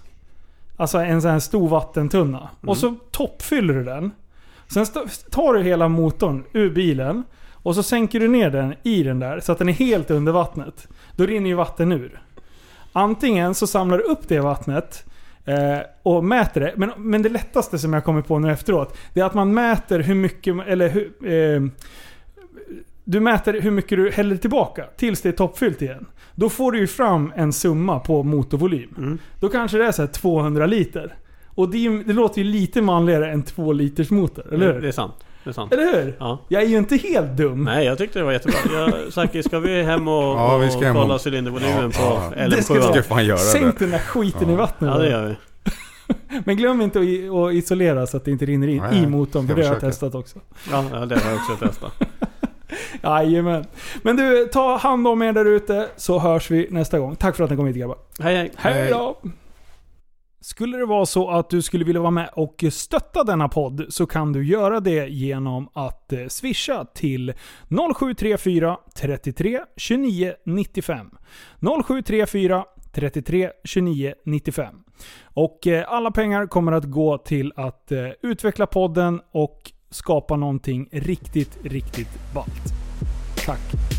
Alltså en sån här stor vattentunna. Och så toppfyller du den. Sen tar du hela motorn ur bilen. Och så sänker du ner den i den där så att den är helt under vattnet. Då rinner ju vatten ur. Antingen så samlar du upp det vattnet eh, och mäter det. Men, men det lättaste som jag kommer på nu efteråt, det är att man mäter hur mycket, eller hur, eh, du mäter hur mycket du häller tillbaka tills det är toppfyllt igen. Då får du ju fram en summa på motorvolym. Mm. Då kanske det är så här 200 liter. Och det, det låter ju lite manligare än 2 liters motor, eller hur? det är sant. Det är sant. Eller hur? Ja. Jag är ju inte helt dum. Nej, jag tyckte det var jättebra. Jag, Saki, ska vi hem och, Ja, vi ska och hem och- kolla cylindervolymen Ja, på ja. Det ska LM7? Jag ska fan göra Sänk den där skiten Ja. i vattnet. Ja, det gör vi. Men glöm inte att isolera så att det inte rinner in Nej, i motorn. För det har jag testat också. Ja, ja, det har jag också testat. Jajamän. Men du, ta hand om er där ute så hörs vi nästa gång. Tack för att ni kom hit grabbar. Hej, hej. Hej då! Skulle det vara så att du skulle vilja vara med och stötta denna podd så kan du göra det genom att eh, swisha till 0734 33 29 95. 0734 33 29 95. Och eh, alla pengar kommer att gå till att eh, utveckla podden och skapa någonting riktigt, riktigt ballt. Tack